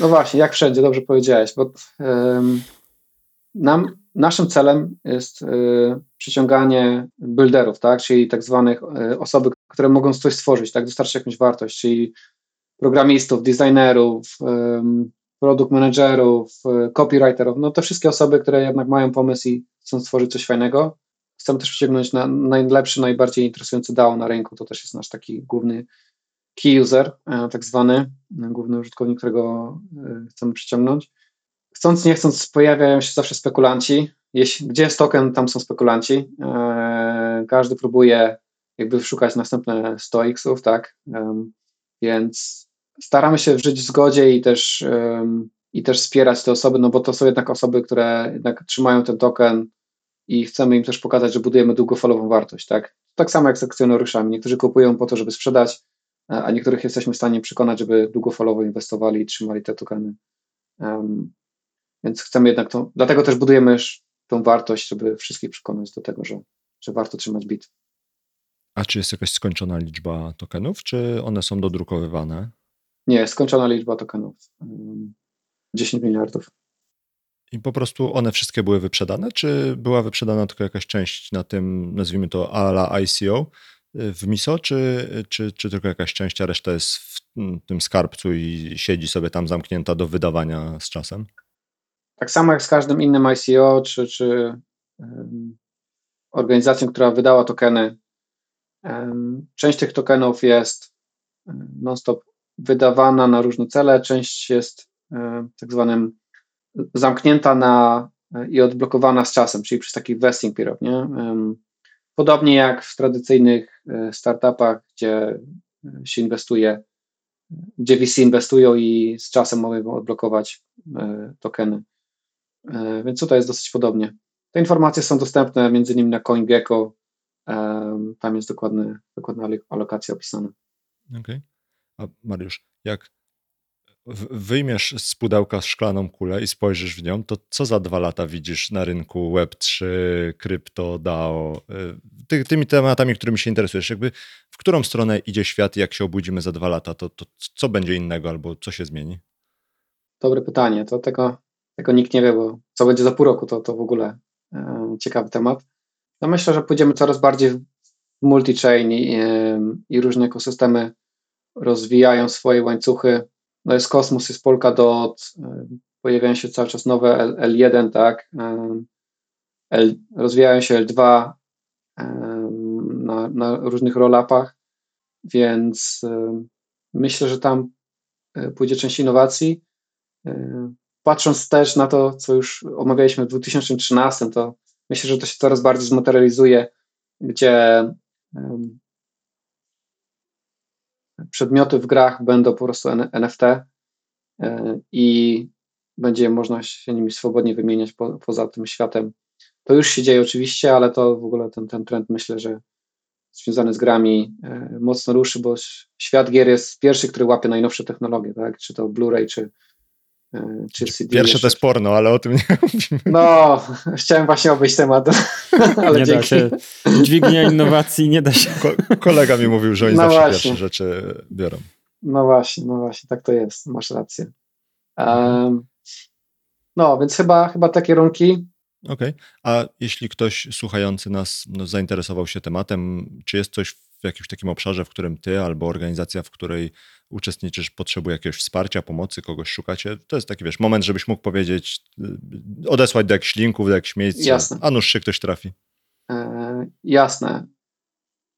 No właśnie, jak wszędzie, dobrze powiedziałeś, bo nam, naszym celem jest y, przyciąganie builderów, tak, czyli tak zwanych y, osoby, które mogą coś stworzyć, tak, dostarczyć jakąś wartość, czyli programistów, designerów, produkt managerów, y, copywriterów, no te wszystkie osoby, które jednak mają pomysł i chcą stworzyć coś fajnego. Chcemy też przyciągnąć na najlepszy, najbardziej interesujący DAO na rynku, to też jest nasz taki główny key user, e, tak zwany, główny użytkownik, którego e, chcemy przyciągnąć chcąc nie chcąc pojawiają się zawsze spekulanci. Jeśli, gdzie jest token, tam są spekulanci. E, każdy próbuje jakby szukać następne 100 xów, tak? więc staramy się żyć w zgodzie i też, i też wspierać te osoby, no bo to są jednak osoby, które jednak trzymają ten token i chcemy im też pokazać, że budujemy długofalową wartość, tak? Tak samo jak z akcjonariuszami. Niektórzy kupują po to, żeby sprzedać, a niektórych jesteśmy w stanie przekonać, żeby długofalowo inwestowali i trzymali te tokeny. Więc chcemy jednak to, dlatego też budujemy tą wartość, żeby wszystkich przekonać do tego, że, że warto trzymać bit. A czy jest jakaś skończona liczba tokenów, czy one są dodrukowywane? Nie, skończona liczba tokenów. 10 miliardów. I po prostu one wszystkie były wyprzedane, czy była wyprzedana tylko jakaś część na tym, nazwijmy to ala ICO w MISO, czy, czy, czy tylko jakaś część, a reszta jest w tym skarbcu i siedzi sobie tam zamknięta do wydawania z czasem? Tak samo jak z każdym innym ICO, czy, czy um, organizacją, która wydała tokeny, um, część tych tokenów jest non-stop wydawana na różne cele, część jest um, tak zwanym zamknięta na i odblokowana z czasem, czyli przez taki vesting period. Nie? Podobnie jak w tradycyjnych e, startupach, gdzie się inwestuje, gdzie VC inwestują i z czasem mogą odblokować e, tokeny. E, więc tutaj jest dosyć podobnie. Te informacje są dostępne między innymi na CoinGecko. Tam jest dokładny, dokładna alokacja opisana. Okej. Okay. A Mariusz, jak wyjmiesz z pudełka szklaną kulę i spojrzysz w nią, to co za dwa lata widzisz na rynku Web3, krypto, DAO, e, ty, tymi tematami, którymi się interesujesz? Jakby w którą stronę idzie świat i jak się obudzimy za dwa lata, to, to co będzie innego albo co się zmieni? Dobre pytanie. To tego tego nikt nie wie, bo co będzie za pół roku, to, to w ogóle e, ciekawy temat. No myślę, że pójdziemy coraz bardziej w multi-chain i, e, i różne ekosystemy rozwijają swoje łańcuchy. No jest Kosmos, jest Polkadot, e, pojawiają się cały czas nowe L, L1, tak, e, L, rozwijają się L2 e, na, na różnych roll-upach, więc myślę, że tam pójdzie część innowacji patrząc też na to, co już omawialiśmy w 2013, to myślę, że to się coraz bardziej zmaterializuje, gdzie przedmioty w grach będą po prostu NFT e, i będzie można się nimi swobodnie wymieniać po, poza tym światem. To już się dzieje oczywiście, ale to w ogóle ten, ten trend myślę, że związany z grami y, mocno ruszy, bo świat gier jest pierwszy, który łapie najnowsze technologie, tak? czy to Blu-ray, czy, E, czy CD Pierwsze jeszcze... to jest porno, ale o tym nie *laughs* mówimy. No, chciałem właśnie obejść temat. *laughs* Ale nie dzięki. da się. Dźwignia innowacji nie da się. Ko kolega mi mówił, że oni no zawsze właśnie. pierwsze rzeczy biorą. No właśnie, no właśnie, tak to jest, masz rację. Um, no, więc chyba, chyba te kierunki. Okej, okay. a jeśli ktoś słuchający nas no, zainteresował się tematem, czy jest coś w jakimś takim obszarze, w którym ty albo organizacja, w której uczestniczysz, potrzebuje jakiegoś wsparcia, pomocy, kogoś szukacie, to jest taki, wiesz, moment, żebyś mógł powiedzieć, y, odesłać do jakichś linków, do jakichś miejsc, Jasne. a nuż się ktoś trafi. E, jasne.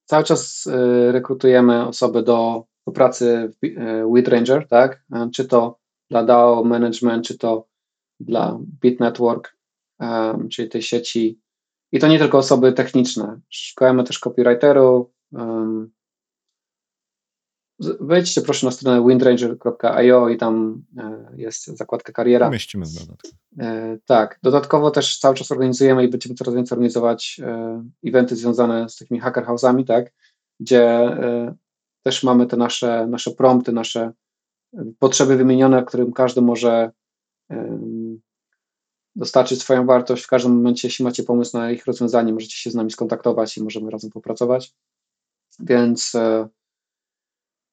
Cały czas e, rekrutujemy osoby do, do pracy w e, with Ranger, tak? E, Czy to dla DAO management, czy to dla Bit Network, e, czyli tej sieci. I to nie tylko osoby techniczne. Szukamy też copywriterów. Wejdźcie proszę na stronę windranger.io i tam e, jest zakładka kariera. Mieścimy w dodatku. E, Tak, dodatkowo też cały czas organizujemy i będziemy coraz więcej organizować e, eventy związane z takimi hacker house'ami, tak, gdzie też mamy te nasze, nasze prompty, nasze potrzeby wymienione, którym każdy może dostarczyć swoją wartość. W każdym momencie, jeśli macie pomysł na ich rozwiązanie, możecie się z nami skontaktować i możemy razem popracować. Więc, e,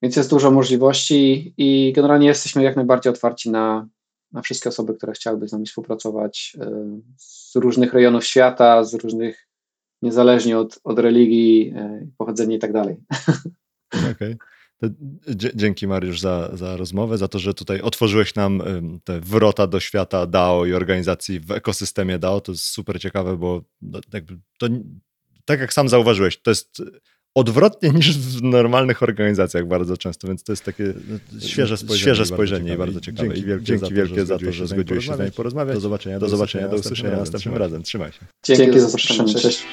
więc jest dużo możliwości i generalnie jesteśmy jak najbardziej otwarci na, na wszystkie osoby, które chciałyby z nami współpracować e, z różnych rejonów świata, z różnych, niezależnie od, od religii, e, pochodzenia i tak dalej. *laughs* Dzie- Dzięki Mariusz za, za rozmowę, za to, że tutaj otworzyłeś nam te wrota do świata DAO i organizacji w ekosystemie DAO. To jest super ciekawe, bo no, to, tak jak sam zauważyłeś, to jest odwrotnie niż w normalnych organizacjach bardzo często, więc to jest takie no, świeże spojrzenie, świeże spojrzenie i bardzo ciekawe. Dzięki wielkie Dzięki za to, wielkie że za to, że zgodziłeś się z nami porozmawiać. Do zobaczenia, Do zobaczenia, do usłyszenia następnym razem. Trzymaj się. Dzięki za zaproszenie. Cześć.